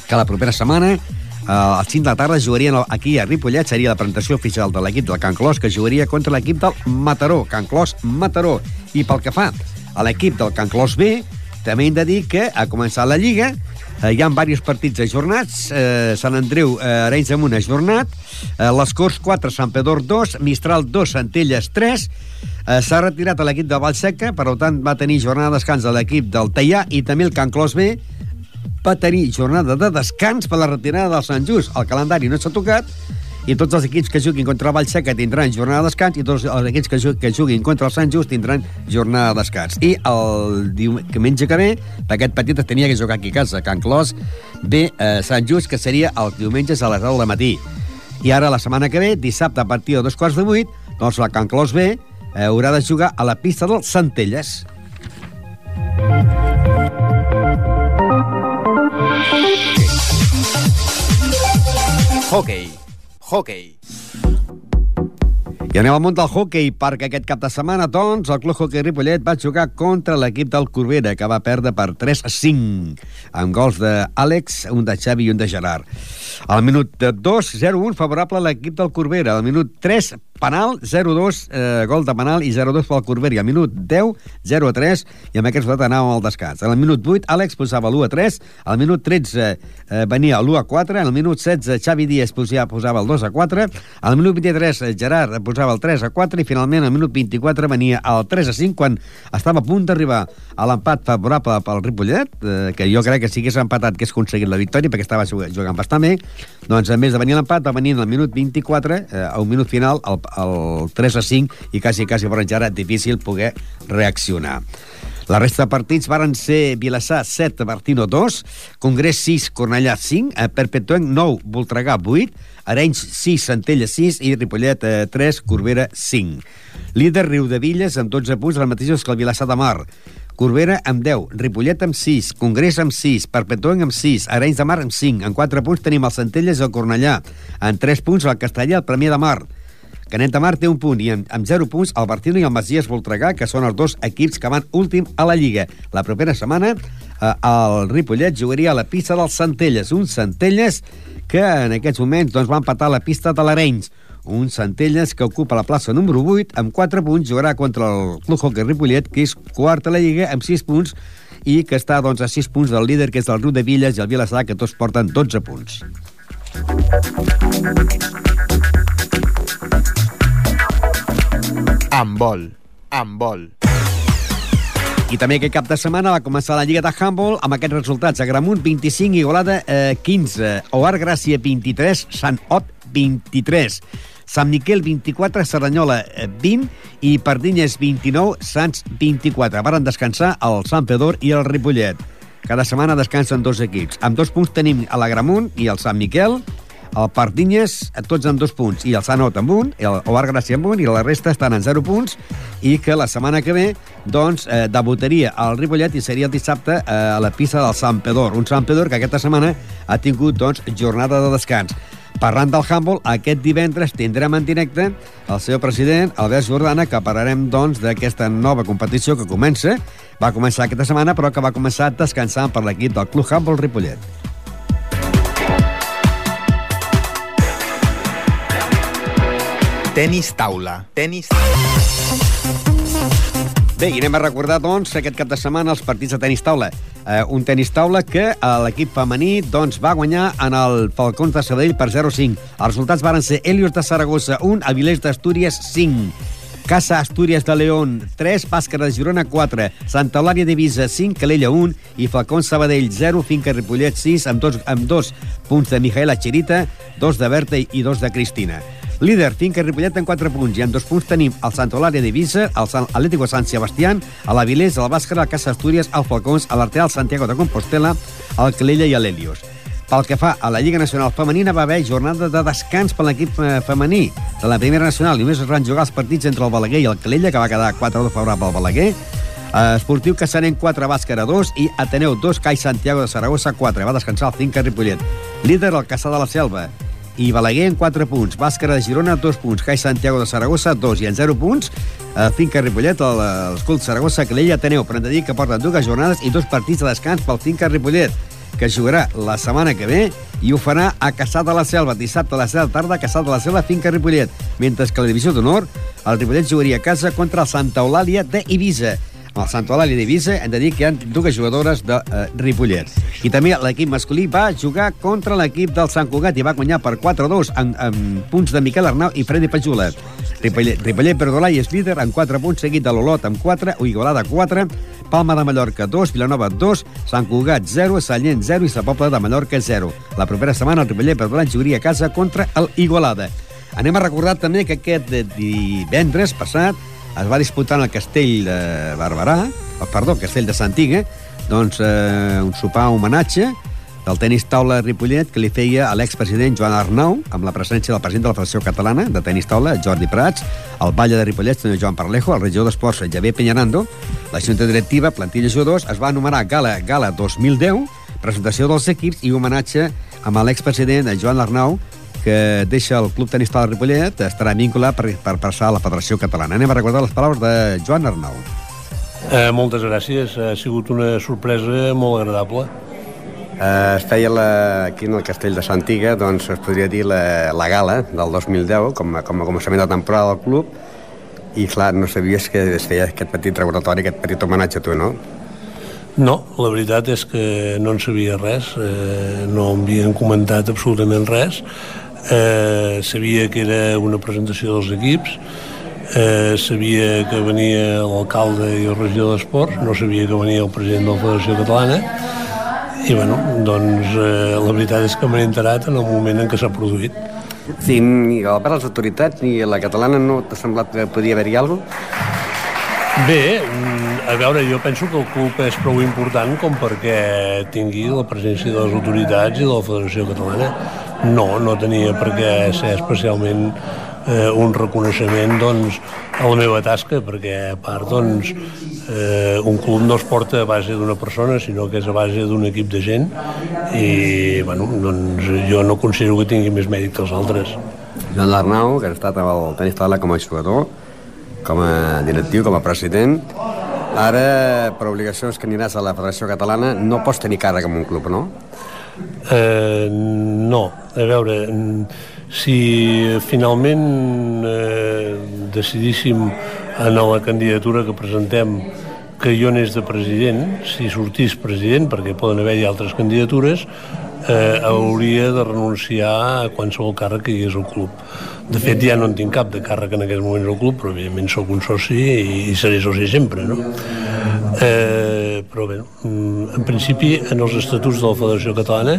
que la propera setmana eh, al 5 de la tarda jugarien aquí a Ripollet, seria la presentació oficial de l'equip del Can Clos, que jugaria contra l'equip del Mataró, Can Clos Mataró. I pel que fa a l'equip del Can Clos B, també hem de dir que ha començat la Lliga, eh, hi ha diversos partits ajornats, eh, Sant Andreu, eh, Arenys de Munt ajornat, eh, les Corts 4, Sant Pedor 2, Mistral 2, Centelles 3, eh, s'ha retirat a l'equip de Vallseca, per tant va tenir jornada de descans a l'equip del Teià i també el Can Clos B va tenir jornada de descans per la retirada del Sant Just. El calendari no s'ha tocat i tots els equips que juguin contra el Vallseca tindran jornada de descans i tots els equips que, que juguin contra el Sant Just tindran jornada de descans. I el diumenge que ve, aquest petit es tenia que jugar aquí a casa, Can Clos, ve eh, Sant Just, que seria el diumenge a les 10 del matí. I ara, la setmana que ve, dissabte a partir de dos quarts de vuit, doncs la Can Clos B eh, haurà de jugar a la pista del Centelles. Hockey. Hockey. I anem al món del hockey, perquè aquest cap de setmana, doncs, el Club Hockey Ripollet va jugar contra l'equip del Corbera, que va perdre per 3 a 5, amb gols d'Àlex, un de Xavi i un de Gerard. Al minut 2, 0-1, favorable a l'equip del Corbera. Al minut 3, penal, 0-2, eh, gol de penal i 0-2 pel Corbera. I al minut 10, 0-3, i amb aquest resultat anàvem al descans. Al minut 8, Àlex posava l'1-3, al minut 13 eh, venia l'1-4, al minut 16, Xavi Díaz posava, posava el 2-4, al minut 23, Gerard posava el 3-4 i finalment al minut 24 venia el 3-5 quan estava a punt d'arribar a l'empat favorable pel Ripollet, eh, que jo crec que si hagués empatat que hagués aconseguit la victòria perquè estava jugant bastant bé, doncs a més de venir l'empat va venir al minut 24, eh, a un minut final, el, el 3 a 5 i quasi, quasi per encara difícil poder reaccionar. La resta de partits varen ser Vilassar 7, Martino 2, Congrés 6, Cornellà 5, eh, Perpetuenc 9, Voltregà 8, Arenys 6, Centella 6 i Ripollet eh, 3, Corbera 5. Líder Riu de Villes amb 12 punts, els mateixos que el Vilassar de Mar. Corbera amb 10, Ripollet amb 6, Congrés amb 6, Perpetuenc amb 6, Arenys de Mar amb 5. En 4 punts tenim el Centelles i el Cornellà. En 3 punts el Castellà i el Premià de Mar. Canet de Mar té un punt i amb, amb 0 punts el Bartino i el Masies Voltregà, que són els dos equips que van últim a la Lliga. La propera setmana eh, el Ripollet jugaria a la pista dels Centelles, un Centelles que en aquests moments doncs, va empatar la pista de l'Arenys. Un Centelles que ocupa la plaça número 8 amb 4 punts, jugarà contra el Club Hockey Ripollet, que és quart a la Lliga amb 6 punts i que està doncs, a 6 punts del líder, que és el Riu de Villes i el Vilassar, que tots porten 12 punts. Amb vol. I també aquest cap de setmana va començar la Lliga de Handball amb aquests resultats. Agramunt 25, Igualada eh, 15, Oar Gràcia 23, Sant Ot 23, Sant Miquel 24, Cerdanyola eh, 20 i Pardinyes 29, Sants 24. Varen descansar el Sant Pedor i el Ripollet. Cada setmana descansen dos equips. Amb dos punts tenim a l'Agramunt i el Sant Miquel, el Pardinyes, tots amb dos punts, i el Sanot amb un, el Ovar Gràcia amb un, i la resta estan en zero punts, i que la setmana que ve, doncs, eh, debutaria al Ripollet i seria el dissabte eh, a la pista del Sant Pedor, un Sant Pedor que aquesta setmana ha tingut, doncs, jornada de descans. Parlant del handball, aquest divendres tindrem en directe el seu president, Albert Jordana, que parlarem, doncs, d'aquesta nova competició que comença. Va començar aquesta setmana, però que va començar descansant per l'equip del Club Handball Ripollet. Tenis taula. Tenis... Bé, i anem a recordar, doncs, aquest cap de setmana els partits de tenis taula. Eh, un tenis taula que eh, l'equip femení doncs, va guanyar en el Falcons de Sabadell per 0-5. Els resultats varen ser Helios de Saragossa 1, Avilés d'Astúries 5. Casa Astúries de León 3, Bàscara de Girona 4, Santa Eulària d'Ivisa 5, Calella 1 i Falcons Sabadell 0, Finca Ripollet 6, amb dos, amb dos punts de Mijaela Chirita, dos de Berta i dos de Cristina. Líder, Finca Ripollet en 4 punts i en dos punts tenim el Santa Eulària d'Ivisa, el Sant Atlético San Sebastián, a l'Avilés, el Bàscara, el Casa Astúries, el Falcons, a l'Arteal Santiago de Compostela, el Calella i l'Helios. Pel que fa a la Lliga Nacional Femenina, va haver jornada de descans per l'equip eh, femení de la Primera Nacional. Només es van jugar els partits entre el Balaguer i el Calella, que va quedar 4-2 favorable al Balaguer. Eh, Esportiu Caçanen 4, Bàscara 2 i Ateneu 2, Cai Santiago de Saragossa 4. Va descansar el Finca Ripollet. Líder el Caçà de la Selva i Balaguer en 4 punts. Bàscara de Girona, 2 punts. Cai Santiago de Saragossa, 2. I en 0 punts, eh, Finca Ripollet, el, l'Escult Saragossa, Calella, Ateneu. Però hem de dir que porten dues jornades i dos partits de descans pel Finca Ripollet que jugarà la setmana que ve i ho farà a Caçà de la Selva, dissabte a 7 de la tarda, a Caçà de la Selva, Finca Ripollet. Mentre que a la divisió d'honor, el Ripollet jugaria a casa contra el Santa Eulàlia d'Eivissa. Amb el Santa Eulàlia d'Eivissa hem de dir que hi ha dues jugadores de eh, Ripollet. I també l'equip masculí va jugar contra l'equip del Sant Cugat i va guanyar per 4-2 en, en punts de Miquel Arnau i Freddy Pajula. Ripollet, Ripollet Perdolai és líder amb 4 punts, seguit de l'Olot amb 4, Igualada 4, Palma de Mallorca 2, Vilanova 2, Sant Cugat 0, Sallent 0 i Sa Pobla de Mallorca 0. La propera setmana el Ripollet Perdolai jugaria a casa contra el Igualada. Anem a recordar també que aquest divendres passat es va disputar en el castell de Barberà, oh, perdó, castell de Santiga, doncs eh, un sopar homenatge del tenis taula de Ripollet que li feia a l'expresident Joan Arnau amb la presència del president de la Federació Catalana de Tenis Taula, Jordi Prats, el Valle de Ripollet, senyor Joan Parlejo, el regidor d'Esports, Javier Peñarando, la Junta Directiva, plantilla jugadors, es va anomenar Gala, Gala 2010, presentació dels equips i homenatge amb l'expresident Joan Arnau, que deixa el Club Tenis Taula de Ripollet, estarà vinculat per, per passar a la Federació Catalana. Anem a recordar les paraules de Joan Arnau. Eh, moltes gràcies, ha sigut una sorpresa molt agradable. Eh, es feia la, aquí en el castell de Santiga, doncs es podria dir la, la gala del 2010, com a, com a començament de temporada del club, i clar, no sabies que es feia aquest petit recordatori, aquest petit homenatge a tu, no? No, la veritat és que no en sabia res, eh, no m'havien comentat absolutament res, eh, sabia que era una presentació dels equips, eh, sabia que venia l'alcalde i el regidor d'Esports, no sabia que venia el president de la Federació Catalana, i bueno, doncs eh, la veritat és que m'he enterat en el moment en què s'ha produït. Sí, ni a part les autoritats ni a la catalana no t'ha semblat que podia haver-hi alguna Bé, mm, a veure, jo penso que el club és prou important com perquè tingui la presència de les autoritats i de la Federació Catalana. No, no tenia per què ser especialment eh, un reconeixement doncs, a la meva tasca, perquè a part doncs, eh, un club no es porta a base d'una persona, sinó que és a base d'un equip de gent i bueno, doncs, jo no considero que tingui més mèrit que els altres. Joan Arnau, que ha estat amb el tenis taula com a jugador, com a directiu, com a president, ara, per obligacions que aniràs a la Federació Catalana, no pots tenir càrrec en un club, no? Eh, no, a veure, si finalment eh, decidíssim en la candidatura que presentem que jo n'és de president, si sortís president, perquè poden haver-hi altres candidatures, eh, hauria de renunciar a qualsevol càrrec que hi hagués al club. De fet, ja no en tinc cap de càrrec en aquests moments al club, però evidentment sóc un soci i, i seré soci sempre, no? Eh, però bé, mm, en principi, en els estatuts de la Federació Catalana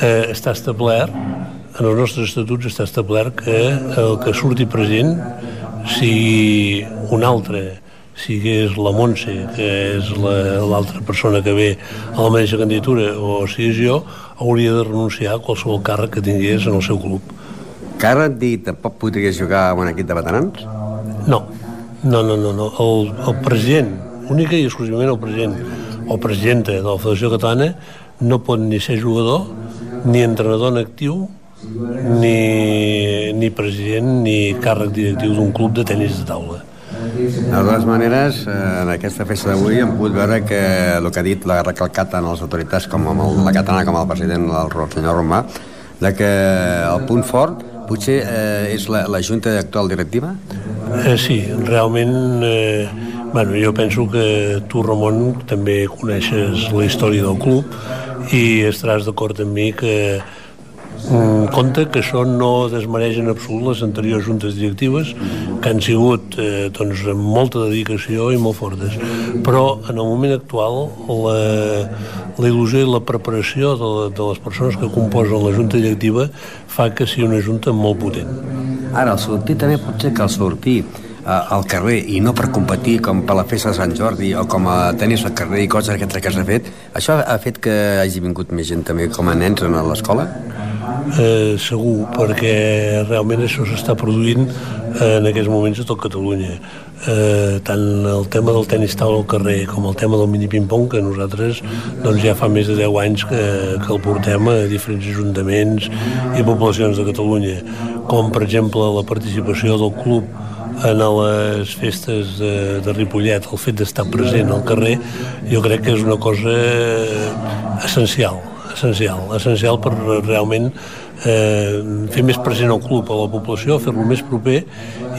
eh, està establert, en els nostres estatuts està establert que el que surti president sigui un altre sigués la Montse, que és l'altra la, persona que ve a la mateixa candidatura, o sigués jo, hauria de renunciar a qualsevol càrrec que tingués en el seu club. Et dit, tampoc podries jugar a un equip de veterans? No, no, no, no. no. El, el president, única i exclusivament el president o presidenta de la Federació Catalana no pot ni ser jugador, ni entrenador en actiu, ni, ni president ni càrrec directiu d'un club de tennis de taula. De totes maneres, eh, en aquesta festa d'avui hem pogut veure que el que ha dit l'ha recalcat en les autoritats com amb el, la catalana com el president, el senyor Romà, de que el punt fort potser eh, és la, la Junta actual directiva? Eh, sí, realment eh, bueno, jo penso que tu, Ramon, també coneixes la història del club i estaràs d'acord amb mi que mm, compte que això no desmereix en absolut les anteriors juntes directives que han sigut eh, doncs, amb molta dedicació i molt fortes. Però en el moment actual la, la il·lusió i la preparació de, de les persones que composen la junta directiva fa que sigui una junta molt potent. Ara, el sortir també potser que el sortir al carrer i no per competir com per la festa de Sant Jordi o com a tenis al carrer i coses que, s'ha fet, això ha fet que hagi vingut més gent també com a nens a l'escola? Eh, segur, perquè realment això s'està produint eh, en aquests moments a tot Catalunya. Eh, tant el tema del tenis taula al carrer com el tema del mini ping-pong que nosaltres doncs, ja fa més de 10 anys que, que el portem a diferents ajuntaments i poblacions de Catalunya com per exemple la participació del club en les festes de, de Ripollet, el fet d'estar present al carrer, jo crec que és una cosa essencial, essencial, essencial per realment eh, fer més present el club a la població, fer-lo més proper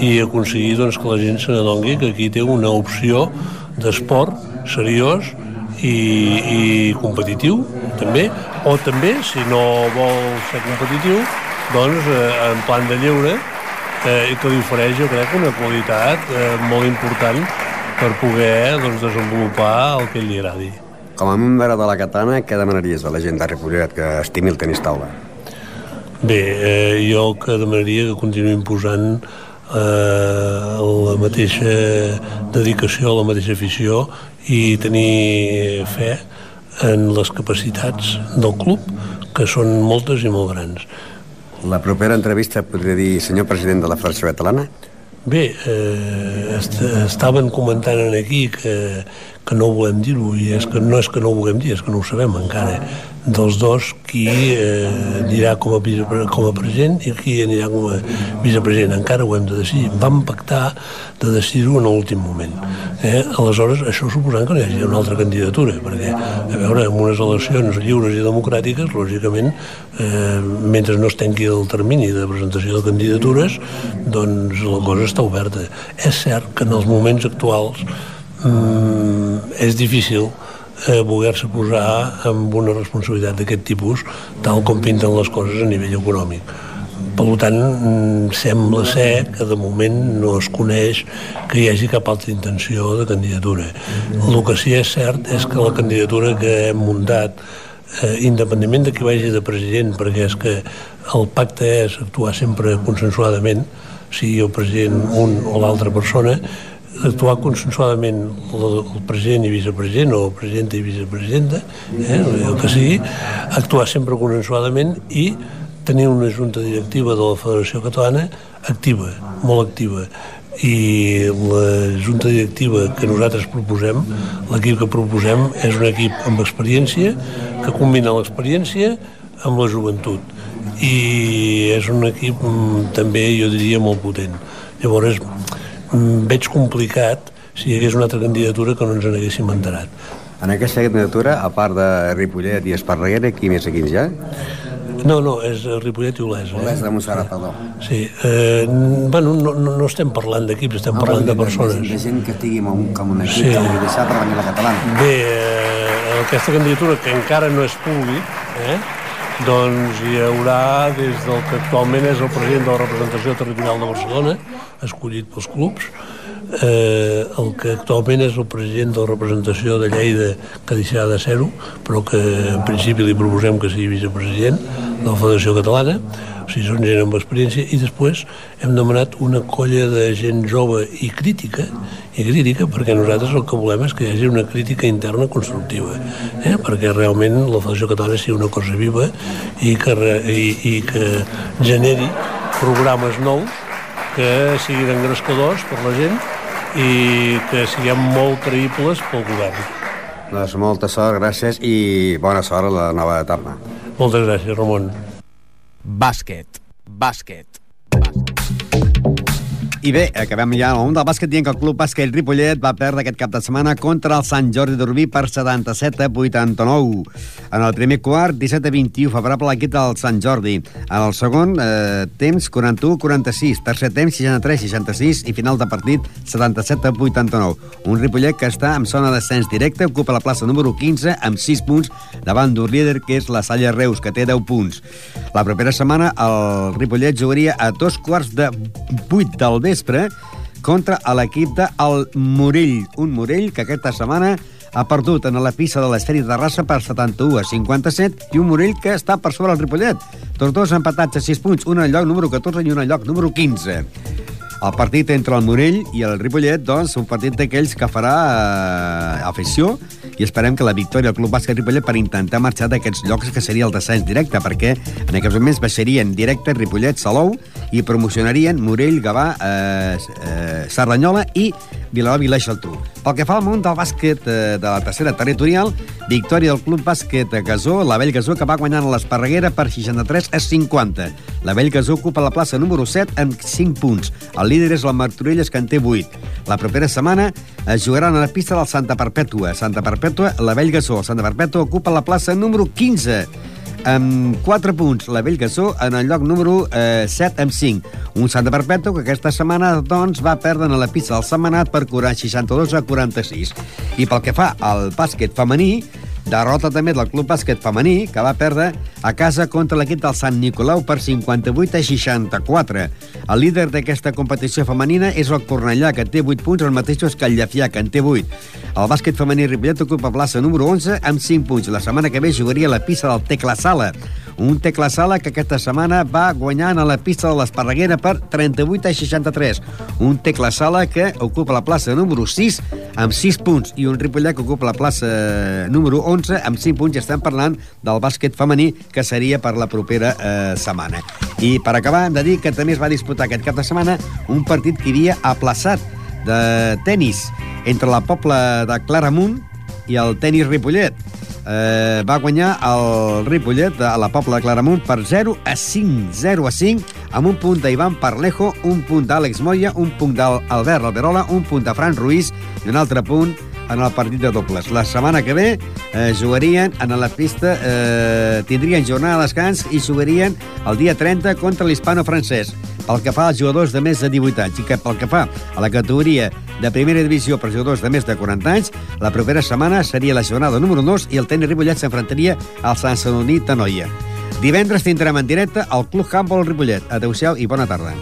i aconseguir doncs, que la gent se n'adongui que aquí té una opció d'esport seriós i, i competitiu també, o també, si no vol ser competitiu, doncs eh, en plan de lleure eh, que li ofereix, jo crec, una qualitat eh, molt important per poder doncs, desenvolupar el que li agradi. Com a membre de la Catana, què demanaries a la gent de Ripollet que estimi el tenis taula? Bé, eh, jo que demanaria que continuïn posant eh, la mateixa dedicació, la mateixa afició i tenir fe en les capacitats del club, que són moltes i molt grans. La propera entrevista podria dir senyor president de la Federació Catalana? Bé, eh, est estaven comentant aquí que, que no volem dir-ho i és que no és que no ho vulguem dir, és que no ho sabem encara. Dels dos qui eh, anirà com a, com a president i qui anirà com a vicepresident? Encara ho hem de decidir, vam pactar de decidir-ho en l'últim moment eh? aleshores això suposant que no hi hagi una altra candidatura perquè a veure, en unes eleccions lliures i democràtiques lògicament eh, mentre no es tanqui el termini de presentació de candidatures doncs la cosa està oberta. És cert que en els moments actuals mm, és difícil eh, voler-se posar amb una responsabilitat d'aquest tipus tal com pinten les coses a nivell econòmic. Per tant, mm, sembla ser que de moment no es coneix que hi hagi cap altra intenció de candidatura. El que sí és cert és que la candidatura que hem muntat eh, independentment de qui vagi de president, perquè és que el pacte és actuar sempre consensuadament, sigui el president un o l'altra persona, actuar consensuadament el, president i vicepresident o presidenta i vicepresidenta, eh, el que sigui, actuar sempre consensuadament i tenir una junta directiva de la Federació Catalana activa, molt activa i la junta directiva que nosaltres proposem, l'equip que proposem és un equip amb experiència que combina l'experiència amb la joventut i és un equip mm, també, jo diria, molt potent. Llavors, veig complicat si hi hagués una altra candidatura que no ens n'haguéssim enterat. En aquesta candidatura, a part de Ripollet i Esparreguera, qui més aquí ja? No, no, és Ripollet i Olesa. Eh? Olesa de Montserrat, perdó. Sí, eh, bueno, no, no, no estem parlant d'equips, estem no, parlant de persones. De, de gent que estigui com, com un equip sí. que vulgui deixar per venir la catalana. Bé, eh, aquesta candidatura, que encara no és públic, eh, doncs hi haurà des del que actualment és el president de la representació territorial de Barcelona, escollit pels clubs, eh, el que actualment és el president de la representació de Lleida, que deixarà de ser-ho, però que en principi li proposem que sigui vicepresident de la Federació Catalana, o sigui, són gent amb experiència, i després hem demanat una colla de gent jove i crítica, i crítica perquè nosaltres el que volem és que hi hagi una crítica interna constructiva, eh? perquè realment la Federació Catalana sigui una cosa viva i que, i, i que generi programes nous que siguin engrescadors per la gent i que siguem molt creïbles pel govern. Doncs molta sort, gràcies i bona sort a la nova etapa. Moltes gràcies, Ramon. Bàsquet. Bàsquet. I bé, acabem ja món del bàsquet dient que el Club Bàsquet Ripollet va perdre aquest cap de setmana contra el Sant Jordi d'Urbí per 77 a 89. En el primer quart, 17 a 21, favorable a l'equip del Sant Jordi. En el segon, eh, temps 41 46, tercer temps 63 66 i final de partit 77 a 89. Un Ripollet que està en zona d'ascens directe, ocupa la plaça número 15 amb 6 punts davant d'un líder que és la Salle Reus, que té 10 punts. La propera setmana el Ripollet jugaria a dos quarts de 8 del vespre contra l'equip de el Morell. Un Morell que aquesta setmana ha perdut en la pista de l'Esferi de Terrassa per 71 a 57 i un Morell que està per sobre el Ripollet. Tots dos empatats a 6 punts, un al lloc número 14 i un al lloc número 15. El partit entre el Morell i el Ripollet, doncs, un partit d'aquells que farà eh, afició i esperem que la victòria del Club Bàsquet Ripollet per intentar marxar d'aquests llocs que seria el descens directe, perquè en aquests moments baixarien directe Ripollet, Salou i promocionarien Morell, Gavà, eh, eh, Cerdanyola i Vilanova i la Geltrú. Pel que fa al món del bàsquet eh, de la tercera territorial, victòria del Club Bàsquet Gasó, la Vell Gasó, que va guanyant a l'Esparreguera per 63 a 50. La Vell Gasó ocupa la plaça número 7 amb 5 punts. El líder és el Martorelles, que en té 8. La propera setmana es jugaran a la pista del Santa Perpètua. Santa Perpètua, la Vell Gasó. El Santa Perpètua ocupa la plaça número 15 amb 4 punts. La Vell Gasó en el lloc número eh, 7 amb 5. Un Santa Perpètua que aquesta setmana doncs, va perdre en la pista del Setmanat per 62 a 46. I pel que fa al bàsquet femení, derrota també del Club Bàsquet Femení, que va perdre a casa contra l'equip del Sant Nicolau per 58 a 64. El líder d'aquesta competició femenina és el Cornellà, que té 8 punts, el mateix que el Llefià, que en té 8. El bàsquet femení Ripollet ocupa plaça número 11 amb 5 punts. La setmana que ve jugaria la pista del Tecla Sala. Un Tecla Sala que aquesta setmana va guanyant a la pista de l'Esparreguera per 38 a 63. Un Tecla Sala que ocupa la plaça número 6 amb 6 punts i un Ripollet que ocupa la plaça número 11 amb 5 punts. I estem parlant del bàsquet femení que seria per la propera eh, setmana. I per acabar hem de dir que també es va disputar aquest cap de setmana un partit que havia aplaçat de tennis entre la Pobla de Claramunt i el tennis Ripollet. Eh, va guanyar el Ripollet a la Pobla de Claramunt per 0 a 5, 0 a 5, amb un punt d'Ivan Parlejo, un punt d'Àlex Moya, un punt d'Albert Alberola, un punt de Fran Ruiz i un altre punt en el partit de dobles. La setmana que ve eh, jugarien en la pista, eh, tindrien jornada de descans i jugarien el dia 30 contra l'hispano-francès pel que fa als jugadors de més de 18 anys i que pel que fa a la categoria de primera divisió per jugadors de més de 40 anys, la propera setmana seria la jornada número 2 i el tenis Ripollet s'enfrontaria al Sant Sanoní Tanoia. Divendres tindrem en directe el Club Handball Ripollet. Adéu-siau i bona tarda.